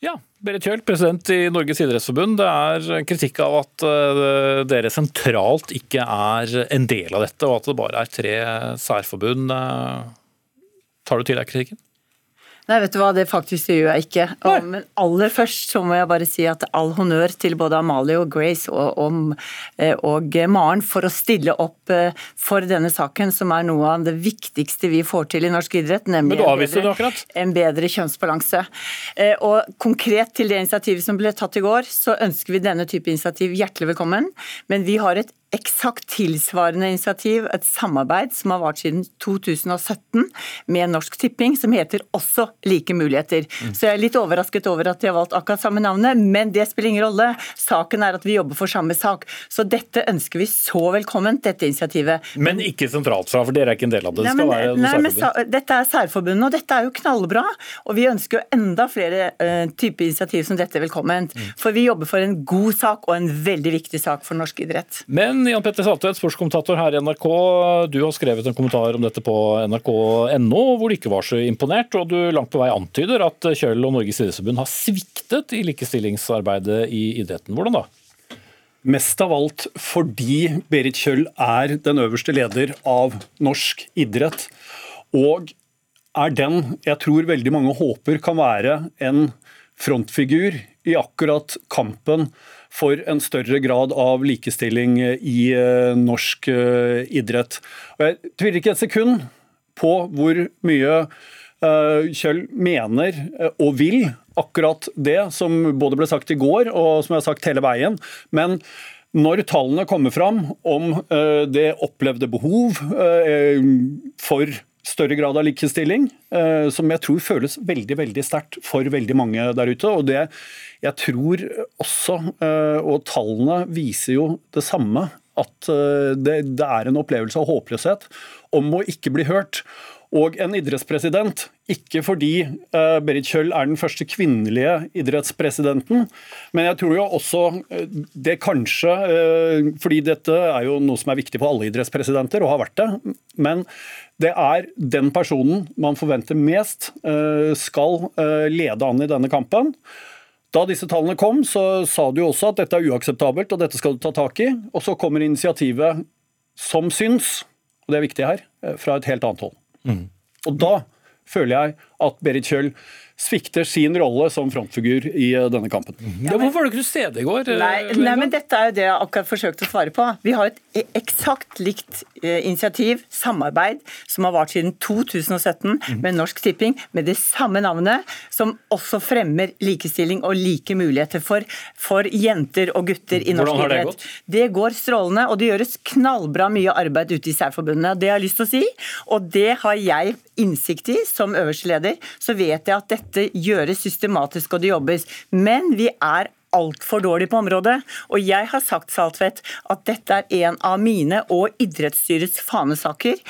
Ja, Berit Kjøl, president i Norges idrettsforbund. Det er kritikk av at eh, dere sentralt ikke er en del av dette, og at det bare er tre særforbund. Eh, tar du til deg kritikken? Nei, vet du hva, det faktisk gjør jeg ikke. Og, men aller først så må jeg bare si at all honnør til både Amalie og Grace og, og, eh, og, Maren for å stille opp eh, for denne saken, som er noe av det viktigste vi får til i norsk idrett, nemlig en bedre, en bedre, kjønnsbalanse. Eh, og konkret til det initiativet som ble tatt i går, så ønsker vi denne type initiativ hjertelig velkommen. Men vi har et eksakt tilsvarende initiativ, et samarbeid som har vart siden 2017 med Norsk Tipping, som heter også Like muligheter. Mm. Så jeg er litt overrasket over at de har valgt akkurat samme navnet, men det spiller ingen rolle. Saken er at vi jobber for samme sak. Så dette ønsker vi så velkomment, dette initiativet. Men ikke sentralt fra, for dere er ikke en del av det? det nei, men, nei, men dette er særforbundet, og dette er jo knallbra. Og vi ønsker jo enda flere uh, typer initiativ som dette velkomment. Mm. For vi jobber for en god sak og en veldig viktig sak for norsk idrett. Men Jan Petter Saltvedt, sportskommentator her i NRK. Du har skrevet en kommentar om dette på nrk.no, hvor du ikke var så imponert. Og du langt på vei antyder at Kjøll og Norges idrettsforbund har sviktet i likestillingsarbeidet i idretten. Hvordan da? Mest av alt fordi Berit Kjøll er den øverste leder av norsk idrett. Og er den jeg tror veldig mange håper kan være en frontfigur i akkurat kampen for en større grad av likestilling i eh, norsk eh, idrett. Og jeg tviler ikke et sekund på hvor mye eh, Kjøll mener og vil akkurat det som både ble sagt i går og som jeg har sagt hele veien. Men når tallene kommer fram om det opplevde behov for større grad av likestilling, eh, som jeg tror føles veldig veldig sterkt for veldig mange der ute. og det jeg tror også, eh, og tallene viser jo det samme, at eh, det, det er en opplevelse av håpløshet om å ikke bli hørt. Og en idrettspresident, ikke fordi Berit Kjøll er den første kvinnelige idrettspresidenten, men jeg tror jo også det kanskje Fordi dette er jo noe som er viktig for alle idrettspresidenter, og har vært det. Men det er den personen man forventer mest skal lede an i denne kampen. Da disse tallene kom, så sa du også at dette er uakseptabelt, og dette skal du ta tak i. Og så kommer initiativet som syns, og det er viktig her, fra et helt annet hold. Mm. Og da føler jeg at Berit Kjøll svikter sin rolle som frontfigur i eh, denne kampen. Ja, hvorfor var du ikke til stede i går? Eh, nei, nei, men Dette er jo det jeg akkurat forsøkte å svare på. Vi har et e- eksakt likt eh, initiativ, samarbeid, som har vart siden 2017 mhm. med Norsk Tipping, med det samme navnet, som også fremmer likestilling og like muligheter for, for jenter og gutter i norsk idrett. Det, det går strålende, og det gjøres knallbra mye arbeid ute i særforbundene. Det har jeg lyst til å si, og det har jeg innsikt i som øverste leder. Så vet jeg at dette dette gjøres systematisk og det jobbes. Men vi er altfor dårlig på området. Og jeg har sagt Saltvedt, at dette er en av mine og idrettsstyrets fanesaker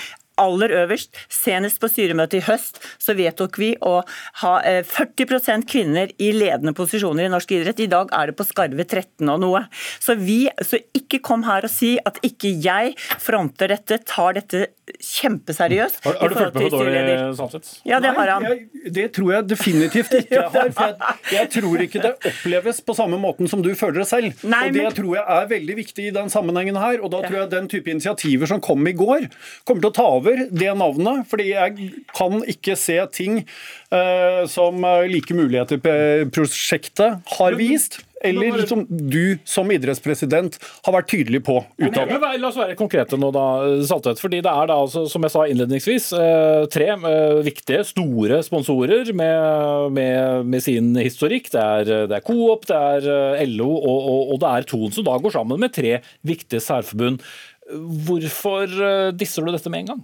aller øverst. Senest på styremøtet i høst så vedtok vi å ha 40 eh, kvinner i ledende posisjoner i norsk idrett. I dag er det på skarve 13 og noe. Så, vi, så ikke kom her og si at ikke jeg fronter dette, tar dette kjempeseriøst. Har, har du fulgt med på dårlig Samseth? Ja, det har han. Nei, jeg, det tror jeg definitivt ikke jeg har. For jeg, jeg, tror ikke det oppleves på samme måten som du føler det selv. Nei, og Det men... tror jeg er veldig viktig i den sammenhengen her. Og da tror jeg den type initiativer som kom i går, kommer til å ta over det navnet. Fordi jeg kan ikke se ting uh, som Like muligheter-prosjektet har vist eller som du som idrettspresident har vært tydelig på utad? La oss være konkrete nå, da, Saltvedt. fordi det er da, altså, som jeg sa innledningsvis, eh, tre eh, viktige, store sponsorer med, med, med sin historikk. Det er, det er Coop, det er eh, LO og, og, og det er Thon, som da går sammen med tre viktige særforbund. Hvorfor disser du dette med en gang?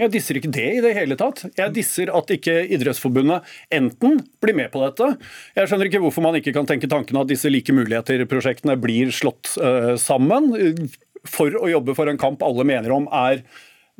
Jeg disser ikke det i det hele tatt. Jeg disser at ikke Idrettsforbundet enten blir med på dette. Jeg skjønner ikke hvorfor man ikke kan tenke tanken at disse like muligheter-prosjektene blir slått uh, sammen for å jobbe for en kamp alle mener om er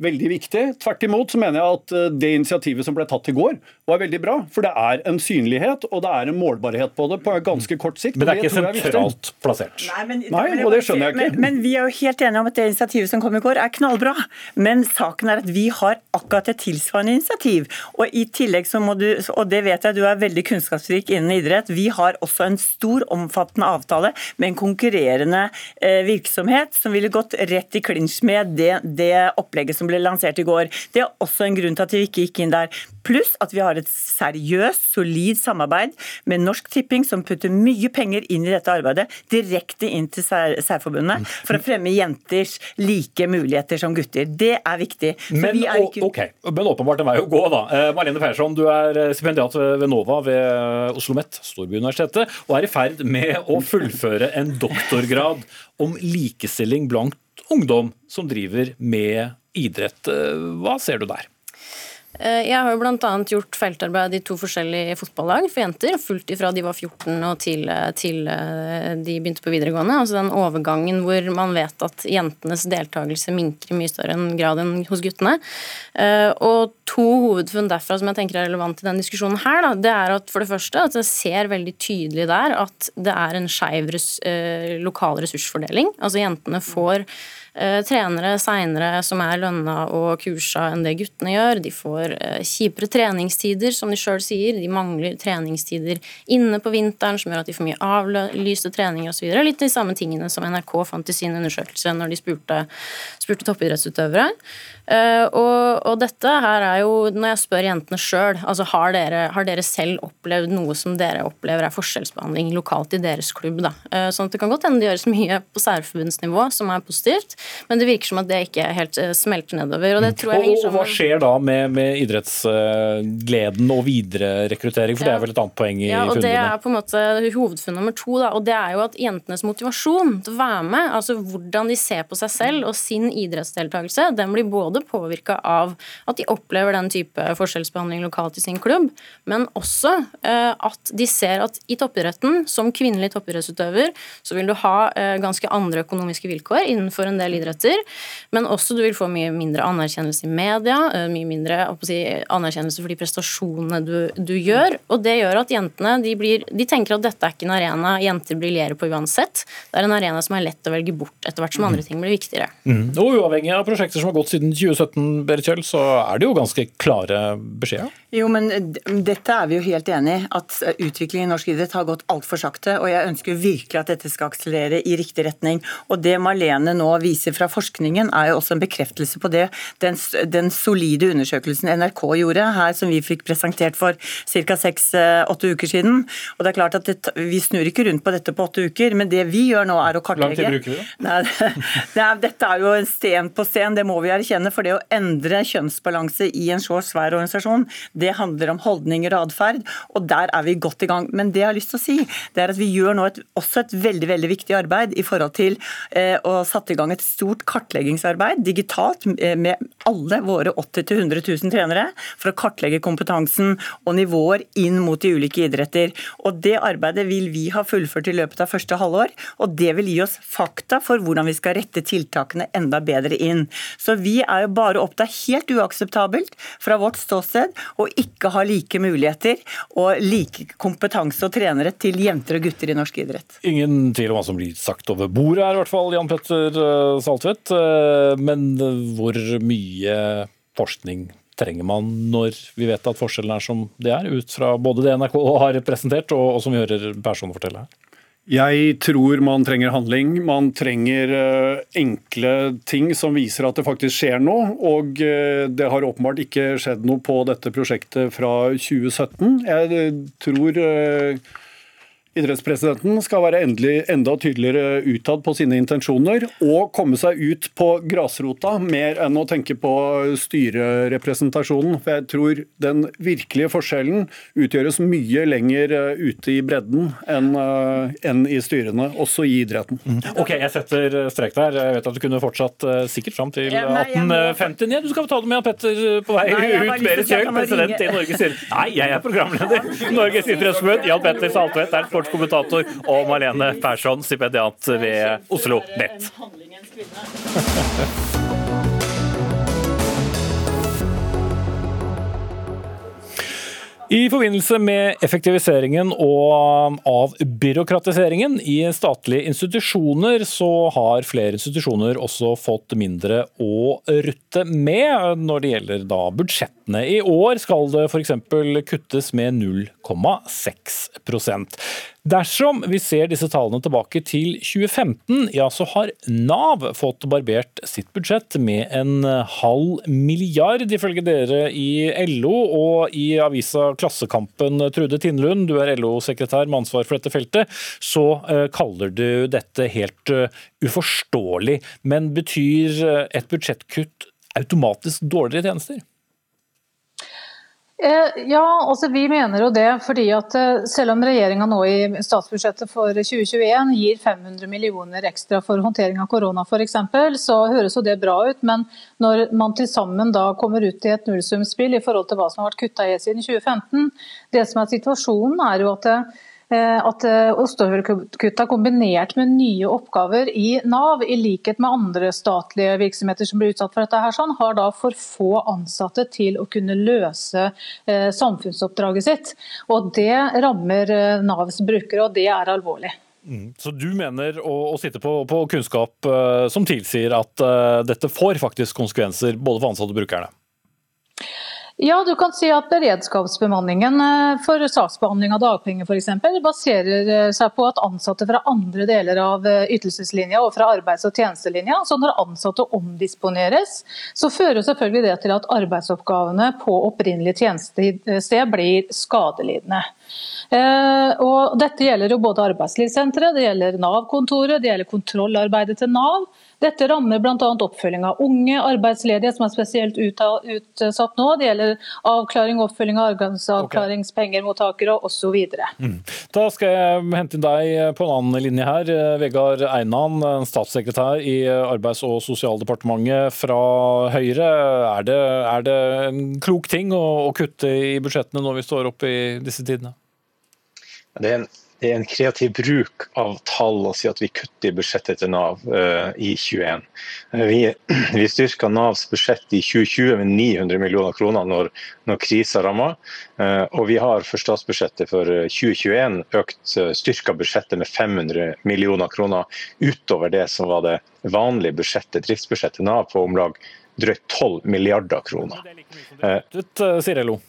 veldig viktig. Tvert imot så mener jeg at eh, det initiativet som ble tatt i går, var veldig bra. For det er en synlighet og det er en målbarhet på det på ganske kort sikt. Men det er ikke sentralt plassert? Nei, men, Nei, og det skjønner jeg ikke. Men, men, vi er jo helt enige om at det initiativet som kom i går, er knallbra. Men saken er at vi har akkurat et tilsvarende initiativ. Og i tillegg så må du, og det vet jeg du er veldig kunnskapsrik innen idrett, vi har også en stor, omfattende avtale med en konkurrerende eh, virksomhet som ville gått rett i klinsj med det, det opplegget som ble lansert i går. Det er også en grunn til at vi ikke gikk inn der. Pluss at vi har et seriøst, solid samarbeid med Norsk Tipping, som putter mye penger inn i dette arbeidet, direkte inn til særforbundet, for å fremme jenters like muligheter som gutter. Det er viktig. Men, ikke... okay. men åpenbart en vei å gå, da. Eh, Marlene Persson, du er eh, stipendiat ved NOVA ved Oslo OsloMet, Storbyuniversitetet, og er i ferd med å fullføre en doktorgrad om likestilling blant ungdom som driver med idrett. Eh, hva ser du der? Eh, jeg har jo bl.a. gjort feltarbeid i to forskjellige fotballag for jenter. Fulgt ifra de var 14 og til, eh, til, de begynte på videregående. Altså den overgangen hvor man vet at jentenes deltakelse minker i mye større grad enn hos guttene. Og to hovedfunn derfra som jeg tenker er relevant i denne diskusjonen her, da, det er at for det første at jeg ser veldig tydelig der at det er en skeiv lokal ressursfordeling. Altså jentene får Eh, trenere seinere som er lønna og kursa enn det guttene gjør. De får eh, kjipere treningstider, som de sjøl sier. De mangler treningstider inne på vinteren, som gjør at de får mye avlyste treninger osv. Litt de samme tingene som NRK fant i sin undersøkelse når de spurte, spurte toppidrettsutøvere. Og, og, dette her er jo når jeg spør jentene sjøl, altså har dere, har dere selv opplevd noe som dere opplever er forskjellsbehandling lokalt i deres klubb? da? Eh, sånn at Det kan godt hende det gjøres mye på særforbundsnivå som er positivt, men det virker som at det ikke helt eh, smelter nedover. og det tror jeg og Hva skjer da med, med idrettsgleden og vidererekruttering, for ja. det er vel et annet poeng i ja, og fundene? Det er på en måte hovedfunn nummer to, da, og det er jo at jentenes motivasjon til å være med, altså hvordan de ser på seg selv og sin idrettsdeltakelse, den blir både påvirka av at de opplever den type forskjellsbehandling lokalt i sin klubb, men også eh, at de ser at i toppidretten, som kvinnelig toppidrettsutøver, så vil du ha eh, ganske andre økonomiske vilkår innenfor en del idretter, men også du vil få mye mindre anerkjennelse i media, eh, mye mindre si, anerkjennelse for de prestasjonene du, du, gjør, og det gjør at jentene de, blir, de tenker at dette er ikke en arena jenter briljerer på uansett, det er en arena som er lett å velge bort etter hvert som andre ting blir viktigere. Mm. Og Uavhengig av prosjekter som har gått siden 2017, Berit Kjøll, så er det jo ganske klare beskjeder? Jo, men dette er vi jo helt enig i. At utviklingen i norsk idrett har gått altfor sakte. Og jeg ønsker virkelig at dette skal akselerere i riktig retning. Og det Marlene nå viser fra forskningen, er jo også en bekreftelse på det. Den, den solide undersøkelsen NRK gjorde her, som vi fikk presentert for ca. seks-åtte uker siden. Og det er klart at det, Vi snur ikke rundt på dette på åtte uker, men det vi gjør nå er å kartlegge Hvor lang tid bruker vi da? Nei, nei, dette er jo en sten på sten, det må vi erkjenne. For det å endre kjønnsbalanse i en så svær organisasjon, det handler om holdninger og atferd, og der er vi godt i gang. Men det jeg har lyst til å si, det er at vi gjør nå et, også et veldig veldig viktig arbeid i forhold til eh, å satte i gang et stort kartleggingsarbeid digitalt eh, med alle våre 80 000-100 000 trenere for å kartlegge kompetansen og nivåer inn mot de ulike idretter. Og Det arbeidet vil vi ha fullført i løpet av første halvår, og det vil gi oss fakta for hvordan vi skal rette tiltakene enda bedre inn. Så vi er jo bare opptatt helt uakseptabelt fra vårt ståsted og ikke ha like muligheter og like kompetanse og trenere til jenter og gutter i norsk idrett. Ingen tvil om hva som blir sagt over bordet her, i hvert fall, Jan Petter eh, Saltvedt. Eh, men hvor mye forskning trenger man når vi vet at forskjellen er som det er, ut fra både det NRK har presentert og, og som vi hører personen fortelle her? Jeg tror man trenger handling. Man trenger uh, enkle ting som viser at det faktisk skjer noe. Og uh, det har åpenbart ikke skjedd noe på dette prosjektet fra 2017. Jeg uh, tror idrettspresidenten skal være endelig, enda tydeligere utad på sine intensjoner og komme seg ut på grasrota, mer enn å tenke på styrerepresentasjonen. For jeg tror den virkelige forskjellen utgjøres mye lenger eh, ute i bredden enn, eh, enn i styrene, også i idretten. Mm. Ok, jeg setter strek der. Jeg vet at du kunne fortsatt eh, sikkert fram til 1859. Du skal få ta det med Petter på vei Nei, ut. Berit Kjøl, president i Norges idrettsforbund. Nei, jeg er programleder. Norges idrettsforbund. Jan Petter Saltvedt er sportskommentator, og Marlene Persson, stipendiat ved Oslo Nett. I forbindelse med effektiviseringen og avbyråkratiseringen i statlige institusjoner, så har flere institusjoner også fått mindre å rutte med når det gjelder da budsjettene. I år skal det f.eks. kuttes med 0,6 Dersom vi ser disse tallene tilbake til 2015, ja så har Nav fått barbert sitt budsjett med en halv milliard, ifølge dere i LO og i avisa Klassekampen. Trude Tindlund, du er LO-sekretær med ansvar for dette feltet. Så uh, kaller du dette helt uh, uforståelig. Men betyr uh, et budsjettkutt automatisk dårligere tjenester? Eh, ja, altså vi mener jo det. fordi at eh, Selv om regjeringa nå i statsbudsjettet for 2021 gir 500 millioner ekstra for håndtering av korona f.eks., så høres jo det bra ut. Men når man til sammen da kommer ut i et nullsumspill i forhold til hva som har vært kutta i siden 2015, det som er situasjonen er jo at Eh, at eh, ostehøvelkutta kombinert med nye oppgaver i Nav, i likhet med andre statlige virksomheter som blir utsatt for dette, her, sånn, har da for få ansatte til å kunne løse eh, samfunnsoppdraget sitt. Og Det rammer Navs brukere, og det er alvorlig. Mm. Så du mener å, å sitte på, på kunnskap uh, som tilsier at uh, dette får faktisk konsekvenser både for ansatte og brukerne? Ja, du kan si at beredskapsbemanningen eh, for saksbehandling av dagpenger f.eks. baserer eh, seg på at ansatte fra andre deler av eh, ytelseslinja og fra arbeids- og tjenestelinja, så når ansatte omdisponeres, så fører selvfølgelig det til at arbeidsoppgavene på opprinnelig tjenestested blir skadelidende. Og dette gjelder jo både arbeidslivssenteret, det gjelder Nav-kontoret, det gjelder kontrollarbeidet til Nav. Dette rammer bl.a. oppfølging av unge arbeidsledige som er spesielt utsatt nå. Det gjelder avklaring og oppfølging av arbeidsavklaringspengemottakere osv. Mm. Da skal jeg hente inn deg på en annen linje her. Vegard Einan, statssekretær i Arbeids- og sosialdepartementet fra Høyre. Er det, er det en klok ting å, å kutte i budsjettene når vi står oppe i disse tidene? Det er en en kreativ bruk av tall å si at vi kutter i budsjettet til Nav uh, i 2021. Uh, vi, vi styrka Navs budsjett i 2020 med 900 millioner kroner når, når krisa ramma. Uh, og vi har for statsbudsjettet for 2021 økt styrka budsjettet med 500 millioner kroner utover det som var det vanlige budsjettet, driftsbudsjettet Nav på om lag drøyt 12 milliarder kroner. Sirelo.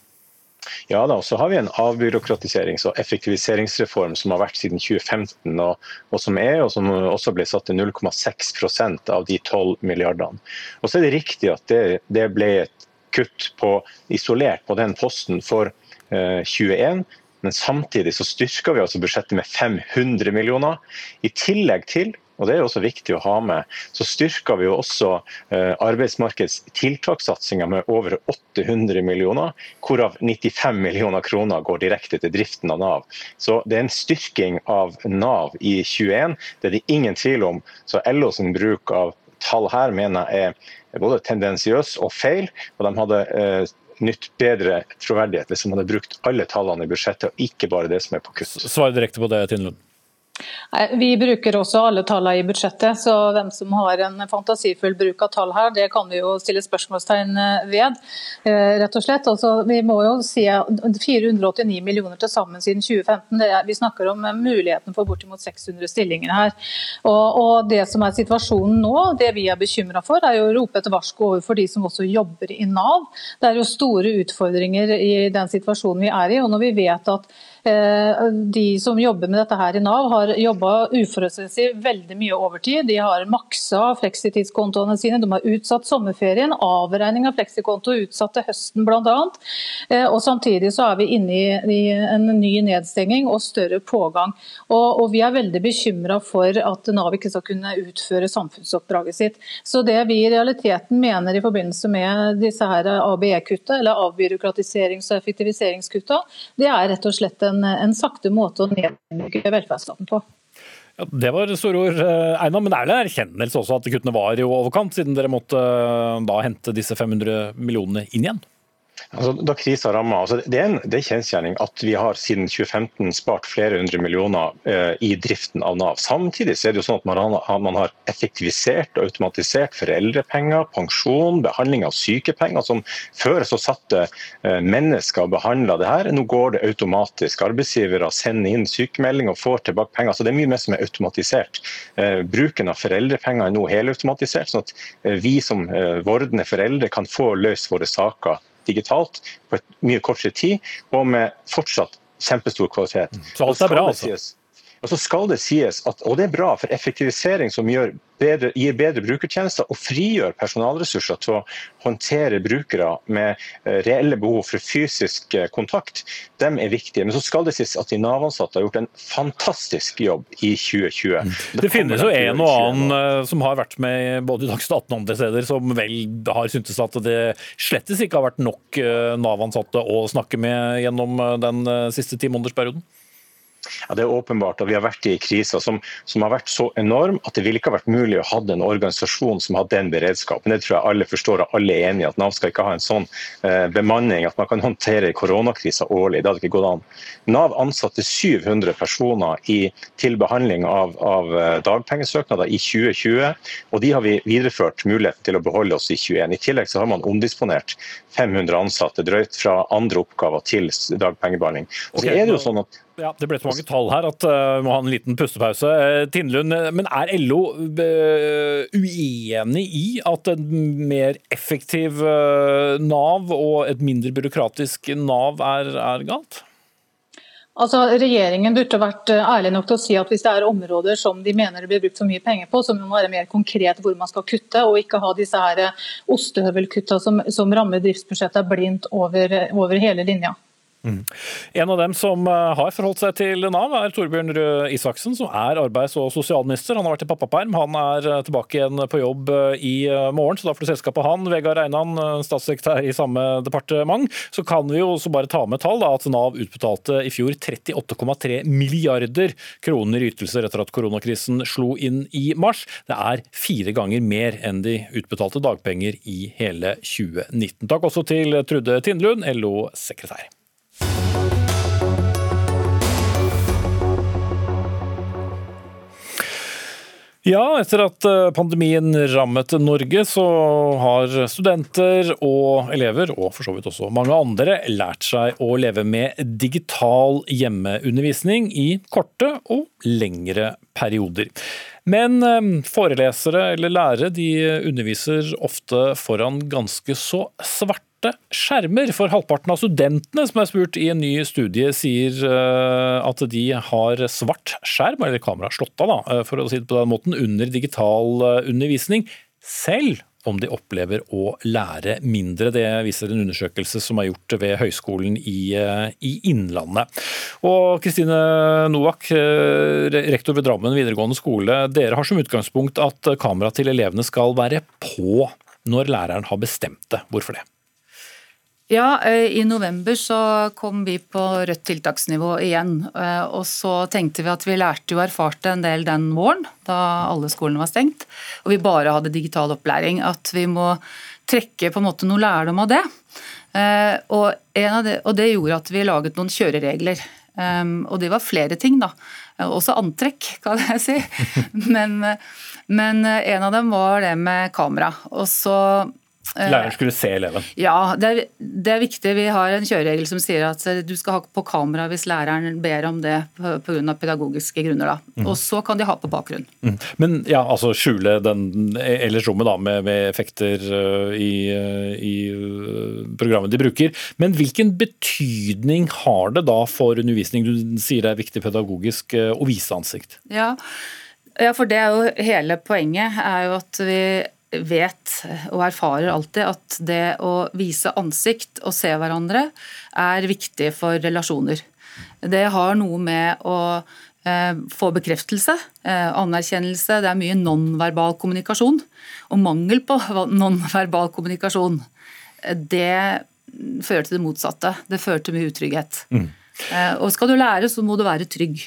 Ja da, så har vi en avbyråkratiserings- og effektiviseringsreform som har vært siden 2015, og, og som er, og som også ble satt til 0,6% av de 12 milliardene. Og så er det riktig at det, det ble et kutt på, isolert på den posten for eh, 21. Men samtidig så styrker vi altså budsjettet med 500 millioner. I tillegg til og det er også viktig å ha med. Så styrker vi jo også eh, arbeidsmarkedstiltakssatsinga med over 800 millioner, hvorav 95 millioner kroner går direkte til driften av Nav. Så det er en styrking av Nav i 21. Det er det ingen tvil om. Så LO sin bruk av tall her mener jeg er både tendensiøs og feil. og de hadde eh, nytt bedre troverdighet hvis de hadde brukt alle tallene i budsjettet, og ikke bare det som er på kutt. Svar direkte på det, Tine Lund. Vi bruker også alle tallene i budsjettet, så hvem som har en fantasifull bruk av tall her, det kan vi jo stille spørsmålstegn ved. Eh, rett og slett. Altså, vi må jo si 489 millioner til sammen siden 2015. vi snakker om muligheten for bortimot 600 stillinger her. Og, og Det som er situasjonen nå, det vi er bekymra for, er jo å rope et varsko overfor de som også jobber i Nav. Det er jo store utfordringer i den situasjonen vi er i. og når vi vet at Eh, de som jobber med dette her i Nav, har jobba uforholdsmessig veldig mye overtid. De har maksa fleksitidskontoene sine, de har utsatt sommerferien. Avregning av fleksikonto utsatt til høsten bl.a. Eh, og samtidig så er vi inne i en ny nedstenging og større pågang. Og vi er veldig bekymra for at Nav ikke skal kunne utføre samfunnsoppdraget sitt. Så det vi i realiteten mener i forbindelse med disse her ABE-kutta, eller avbyråkratiserings- og effektiviseringskutta, det er rett og slett en en, en sakte måte å nedbygge velferdsstaten på. Ja, det var store ord, eh, Einar. Men det er en erkjennelse også at kuttene var i overkant, siden dere måtte eh, da hente disse 500 millionene inn igjen? Altså, da krisa ramma, altså, det er en det er kjensgjerning at vi har siden 2015 spart flere hundre millioner eh, i driften av Nav. Samtidig er det jo sånn at man man har effektivisert og automatisert foreldrepenger, pensjon, behandling av sykepenger. som Før så satte eh, mennesker og behandla det her. Nå går det automatisk. Arbeidsgivere sender inn sykemelding og får tilbake penger. så Det er mye mer som er automatisert. Eh, bruken av foreldrepenger er nå helautomatisert, sånn at eh, vi som eh, vordende foreldre kan få løst våre saker digitalt på et mye kortere tid, og med fortsatt kjempestor kvalitet. Så alt er bra, altså? Og så skal det sies at, og det er bra, for effektivisering som bedre, gir bedre brukertjenester og frigjør personalressurser til å håndtere brukere med eh, reelle behov for fysisk eh, kontakt, dem er viktige. Men så skal det sies at de Nav-ansatte har gjort en fantastisk jobb i 2020. Det, det finnes jo en og annen eh, som har vært med både i Dagsnytt 18 og andre steder, som vel har syntes at det slettes ikke har vært nok Nav-ansatte å snakke med gjennom den siste ti månedersperioden? Ja, Det er åpenbart at vi har vært i kriser som, som, har vært så enorm at det ville ikke ha vært mulig å ha en organisasjon som hadde den beredskapen. Det tror jeg alle forstår og alle er enige i at Nav skal ikke ha en sånn eh, bemanning at man kan håndtere koronakrisa årlig. Det hadde ikke gått an. Nav ansatte 700 personer i, til behandling av, av eh, dagpengesøknader i 2020, og de har vi videreført muligheten til å beholde oss i 2021. I tillegg så har man omdisponert 500 ansatte drøyt fra andre oppgaver til dagpengebehandling. Og så er det jo sånn at Ja, Det ble så mange tall her at uh, må ha en liten pustepause. Uh, Tindlund, men er LO uh, uenig i at en mer effektiv Nav og et mindre byråkratisk Nav er, er galt? Altså, Regjeringen burde vært ærlig nok til å si at hvis det er områder som de mener det blir brukt for mye penger på, så må man være mer konkret hvor man skal kutte, og ikke ha disse her ostehøvelkutta som, som rammer driftsbudsjettet blindt over, over hele linja. Mm. En av dem som eh, har forholdt seg til Nav, er Torbjørn Røe Isaksen, som er arbeids- og sosialminister. Han har vært i pappaperm. Han er eh, tilbake igjen på jobb eh, i morgen, så da får du selskapet han. Vegard Einan, statssekretær i samme departement. Så kan vi jo også bare ta med tall da, at Nav utbetalte i fjor 38,3 milliarder kroner i ytelser etter at koronakrisen slo inn i mars. Det er fire ganger mer enn de utbetalte dagpenger i hele 2019. Takk også til Trude Tindlund, LO-sekretær. Ja, etter at eh, pandemien rammet Norge, så har studenter og elever, og for så vidt også mange andre, lært seg å leve med digital hjemmeundervisning i korte og lengre perioder. Men eh, forelesere eller lærere de underviser ofte foran ganske så svarte svarte skjermer. For halvparten av studentene som er spurt i en ny studie, sier eh, at de har svart skjerm, eller kamera slått av, eh, for å si det på den måten, under digital eh, undervisning. Selv om de opplever å lære mindre. Det viser en undersøkelse som er gjort ved Høgskolen i, i Innlandet. Og Kristine Novak, rektor ved Drammen videregående skole. Dere har som utgangspunkt at kamera til elevene skal være på når læreren har bestemt det. Hvorfor det? Ja, eh, i november så kom vi på rødt tiltaksnivå igjen. Eh, og så tenkte vi at vi lærte og erfarte en del den våren, da alle skolene var stengt, og vi bare hadde digital opplæring, at vi må trekke på en måte noe lærdom av det. Eh, og, det. og det gjorde at vi laget noen kjøreregler. Og det var flere ting, da. Også antrekk, kan jeg si. Men, men en av dem var det med kamera. Og så Læreren skulle se eleven? Ja, det er, det er, viktig. Vi har en kjøreregel som sier at eh, du skal ha på kamera hvis læreren ber om det pga. pedagogiske grunner. Da. Mm. Og så kan de ha på bakgrunn. Mm. Men ja, altså skjule den ellers rommet da, med, med effekter uh, i, i programmet de bruker. Men hvilken betydning har det da for undervisning? Du sier det er viktig pedagogisk å vise ansikt. Ja. ja, for det er jo hele poenget er jo at vi vet og erfarer alltid at det å vise ansikt og se hverandre er viktig for relasjoner. Det har noe med å eh, få bekreftelse, eh, anerkjennelse. Det er mye nonverbal kommunikasjon. Og mangel på nonverbal kommunikasjon, det fører til det motsatte. Det fører til mye utrygghet. Mm. Eh, og skal du lære, så må du være trygg.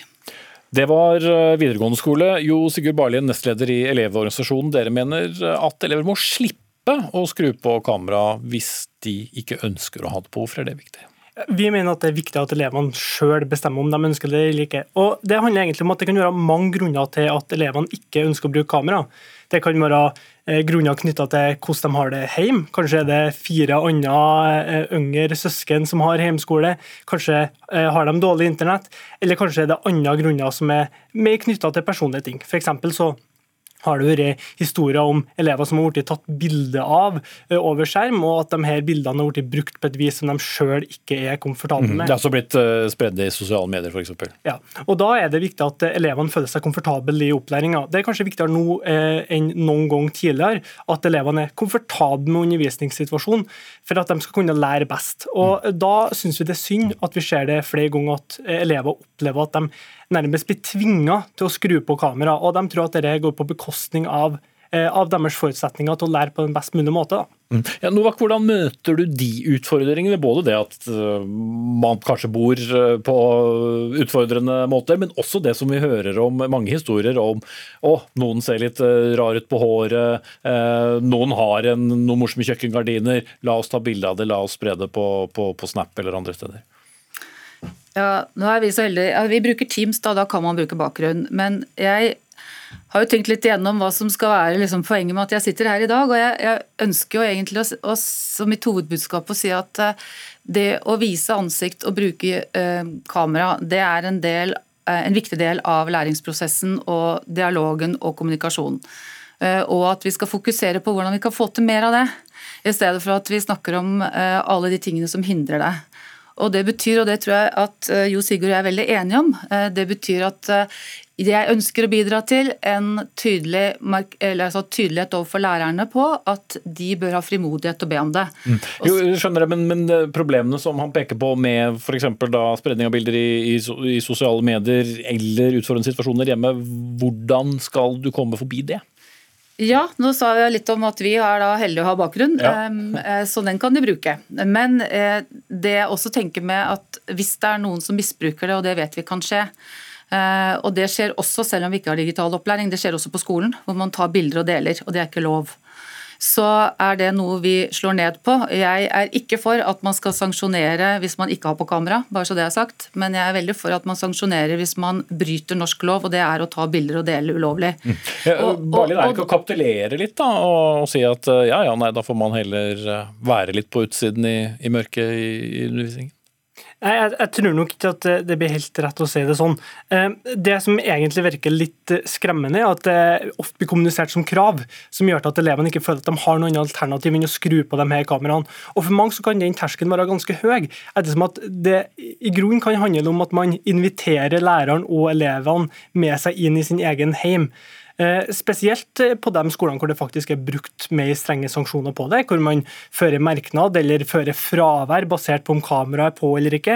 Det var eh, videregående skole. Jo Sigurd Barlien, nestleder i Elevorganisasjonen. Dere mener at elever må slippe å skru på kamera hvis de ikke ønsker å ha det på. Hvorfor er det viktig? Vi mener at det er viktig at elevene sjøl bestemmer om de ønsker det eller ikke. Og Det handler egentlig om at det kan være mange grunner til at elevene ikke ønsker å bruke kamera. Det kan være eh, grunner knytta til hvordan de har det hjemme. Kanskje er det fire andre eh, yngre søsken som har hjemmeskole. Kanskje eh, har de dårlig internett. Eller kanskje er det andre grunner som er mer knytta til personlige ting. For så har det vært historier om elever som har blitt tatt bilde av eh, over skjerm, og at de her bildene har blitt brukt på et vis som de sjøl ikke er komfortable mhm. med. Det har også blitt uh, spredd i sosiale medier, f.eks. Ja, og da er det viktig at elevene føler seg komfortable i opplæringa. Det er kanskje viktigere nå eh, enn noen gang tidligere at elevene er komfortable med undervisningssituasjonen for at de skal kunne lære best. Og mm. Da syns vi det er synd at vi ser det flere ganger at elever opplever at de nærmest blir tvinga til å skru på kamera. Og de tror at dette går på bekostning av, eh, av deres forutsetninger til å lære på den best mulige måte. Da. Ja, Novak, Hvordan møter du de utfordringene? Både det at uh, man kanskje bor uh, på utfordrende måter, men også det som vi hører om mange historier om å, noen ser litt rar ut på håret, noen har en, noen morsomme kjøkkengardiner, la oss ta bilde av det, la oss spre det på, på, på Snap eller andre steder. Ja, nå er Vi så heldige. Ja, vi bruker Teams, da, da kan man bruke bakgrunn. Men jeg har jo tenkt litt igjennom hva som skal være liksom, poenget med at jeg sitter her i dag. og Jeg, jeg ønsker jo egentlig å, å, som mitt hovedbudskap å si at uh, det å vise ansikt og bruke uh, kamera, det er en, del, uh, en, viktig del av læringsprosessen og dialogen og kommunikasjonen. Og at vi skal fokusere på hvordan vi kan få til mer av det, i stedet for at vi snakker om alle de tingene som hindrer det. Og Det betyr, og det tror jeg at Jo Sigurd og jeg er veldig enige om, det betyr at jeg ønsker å bidra til en tydelig, altså tydelighet overfor lærerne på at de bør ha frimodighet til å be om det. Mm. Jo, skjønner jeg, men, men, problemene som han peker på med f.eks. spredning av bilder i, i, i, sosiale medier eller utfordrende situasjoner hjemme, hvordan skal du komme forbi det? Ja, nå sa jeg litt om at vi er da heldige å ha bakgrunn, ja. Eh, så den kan de bruke. Men eh, det jeg også tenker med at hvis det er noen som misbruker det, og det vet vi kan skje, og Det skjer også selv om vi ikke har digital opplæring, det skjer også på skolen, hvor man tar bilder og deler, og det er ikke lov. Så er det noe vi slår ned på. Jeg er ikke for at man skal sanksjonere hvis man ikke har på kamera, bare så det er sagt, men jeg er veldig for at man sanksjonerer hvis man bryter norsk lov, og det er å ta bilder og dele ulovlig. Mm. Ja, Barlin er ikke å kapitulere litt da, og, si at ja ja, nei, da får man heller eh, være litt på utsiden i, i mørket i, i undervisningen? Jeg, jeg, tror nok ikke at det blir helt rett å si det sånn. Eh, det som egentlig virker litt skremmende, er at det ofte blir kommunisert som krav, som gjør at elevene ikke føler at de har noen alternativ enn å skru på de her kameraene. Og For mange så kan den terskelen være ganske høy. ettersom at Det i grunnen kan handle om at man inviterer læreren og elevene med seg inn i sin egen heim. Eh, spesielt eh, på de skolene hvor det faktisk er brukt mer strenge sanksjoner på det, hvor man fører merknad eller fører fravær basert på om kameraet er på eller ikke.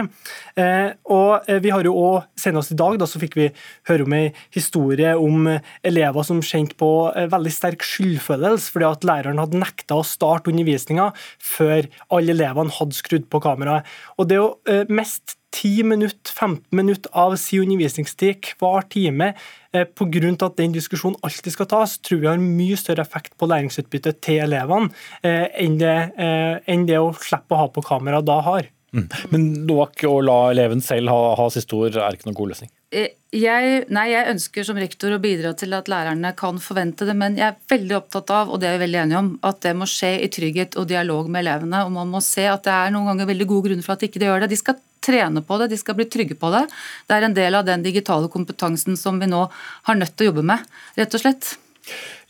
Eh, og vi har jo også, Senest i dag da, så fikk vi høre om en historie om elever som kjente på veldig sterk skyldfølelse fordi at læreren hadde nekta å starte undervisninga før alle elevene hadde skrudd på kameraet. Og Det å miste 10-15 minutter, 15 minutter av sin undervisningstid hver time eh, pga. at den diskusjonen alltid skal tas, tror jeg har mye større effekt på læringsutbyttet til elevene eh, enn det, eh, enn det å slippe å ha på kamera da har. Mm. Men Noak, å la eleven selv ha, ha siste ord er ikke noen god løsning? Jeg, nei, jeg ønsker som rektor å bidra til at lærerne kan forvente det, men jeg er veldig opptatt av og det er jeg veldig enig om, at det må skje i trygghet og dialog med elevene. og Man må se at det er noen ganger veldig gode grunner for at de ikke gjør det. De skal trene på det, de skal bli trygge på det. Det er en del av den digitale kompetansen som vi nå har nødt til å jobbe med, rett og slett.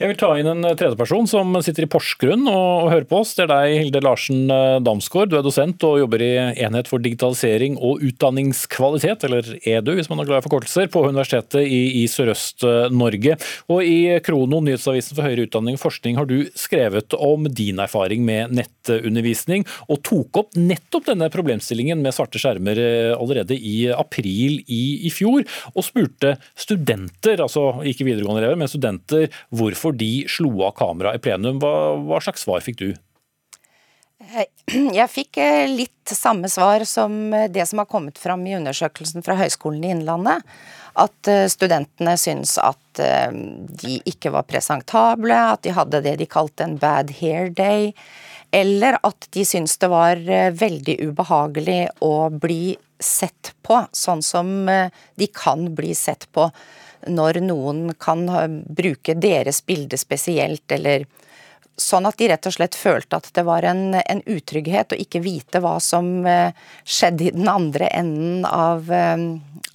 Jeg vil ta inn en tredjeperson som sitter i Porsgrunn og hører på oss. Det er deg, Hilde Larsen eh, Damsgaard. Du er dosent og jobber i Enhet for digitalisering og utdanningskvalitet, eller EDU hvis man er glad i forkortelser, på Universitetet i, i Sørøst-Norge. Og I Krono, nyhetsavisen for høyere utdanning og forskning, har du skrevet om din erfaring med nettundervisning, og tok opp nettopp denne problemstillingen med svarte skjermer eh, allerede i april i, i fjor, og spurte studenter, altså ikke videregående elever, men studenter, hvorfor de slo av kameraet i plenum. Hva, hva slags svar fikk du? Eh, jeg fikk eh, litt samme svar som eh, det som har kommet fram i undersøkelsen fra Høgskolen i Innlandet. At studentene syns at de ikke var presentable, at de hadde det de kalte en bad hair day. Eller at de syns det var veldig ubehagelig å bli sett på, sånn som de kan bli sett på når noen kan bruke deres bilde spesielt, eller sånn at de rett og slett følte at det var en, en utrygghet å ikke vite hva som eh, skjedde i den andre enden av, eh,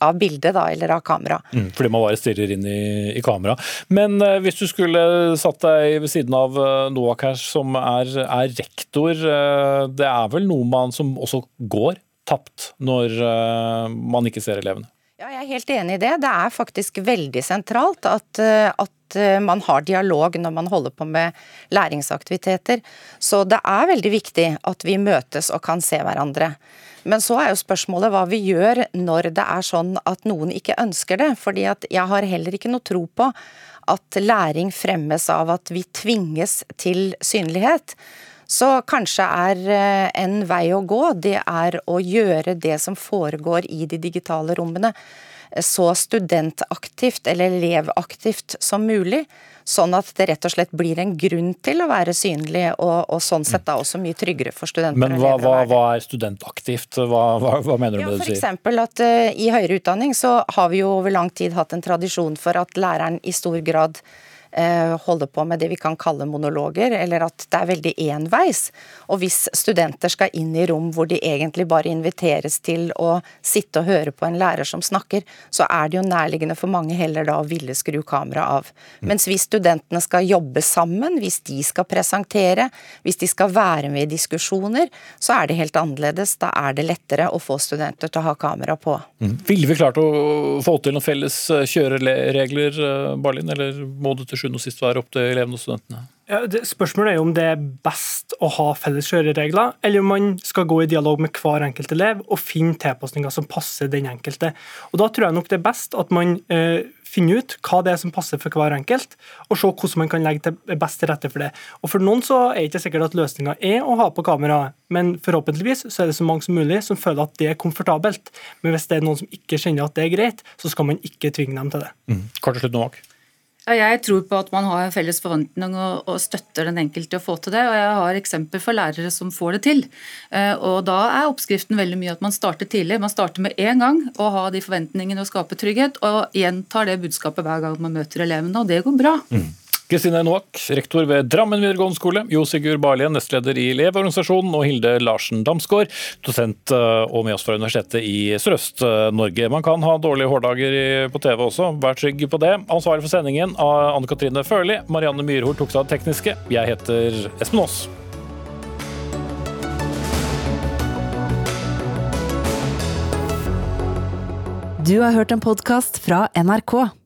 av bildet, da, eller av kamera. Mm, fordi man bare stirrer inn i, i kamera. Men eh, hvis du skulle satt deg ved siden av uh, Noak her, som er, er rektor, eh, det er vel noe man som også går tapt når man ikke ser elevene? Ja, jeg er helt enig i det. Det er faktisk veldig sentralt at, eh, at eh, man har dialog når man holder på med læringsaktiviteter. Så det er veldig viktig at vi møtes og kan se hverandre. Men så er jo spørsmålet hva vi gjør når det er sånn at noen ikke ønsker det. fordi at jeg har heller ikke noe tro på at læring fremmes av at vi tvinges til synlighet. Så kanskje er eh, en vei å gå, det er å gjøre det som foregår i de digitale rommene så studentaktivt eller elevaktivt som mulig. Sånn at det rett og slett blir en grunn til å være synlig, og, og sånn sett da også mye tryggere for studenter. Men hva, hva, hva er studentaktivt? Hva, hva, mener du ja, med det du for sier? eksempel at uh, I høyere utdanning så har vi jo over lang tid hatt en tradisjon for at læreren i stor grad uh, holder på med det vi kan kalle monologer, eller at det er veldig enveis. Og hvis studenter skal inn i rom hvor de egentlig bare inviteres til å sitte og høre på en lærer som snakker, så er det jo nærliggende for mange heller da å ville skru kameraet av. Mens hvis studentene skal jobbe sammen, hvis de skal presentere, hvis de skal være med i diskusjoner, så er det helt annerledes. Da er det lettere å få studenter til å ha kamera på. Mm. Ville vi klart å få til noen felles eh, kjøreregler, eh, Barlin, eller må du til sjuende og sist være opp til elevene og studentene? Ja, det, spørsmålet er jo om det er best å ha felles kjøreregler, eller om man skal gå i dialog med hver enkelt elev og finne tilpasninger som passer den enkelte. Og Da tror jeg nok det er best at man eh, finner ut hva det er som passer for hver enkelt, og se hvordan man kan legge til best til rette for det. Og For noen så er det ikke sikkert at løsninga er å ha på kamera, men forhåpentligvis så er det så mange som mulig som føler at det er komfortabelt. Men hvis det er noen som ikke kjenner at det er greit, så skal man ikke tvinge dem til det. Mm. Kort til slutt, Novak. Jeg tror på at man har en felles forventning og, støtter den enkelte å få til det. og Jeg har eksempler for lærere som får det til. Eh, og Da er oppskriften veldig mye at man starter tidlig. Man starter med én gang å ha de forventningene og skape trygghet, og gjentar det budskapet hver gang man møter elevene. Og det går bra. Mm. Kristine Noak, rektor ved Drammen videregående skole, Jo Sigurd Barlien, nestleder i Elevorganisasjonen, og Hilde Larsen Damsgaard, dosent eh, og med oss fra Universitetet i Sørøst-Norge. Man kan ha dårlige hårdager på TV også, vær trygg på det. Ansvarlig for sendingen av Anne Katrine Førli, Marianne Myrhol tok seg av det tekniske. Jeg heter Espen Aas. Du har hørt en podkast fra NRK.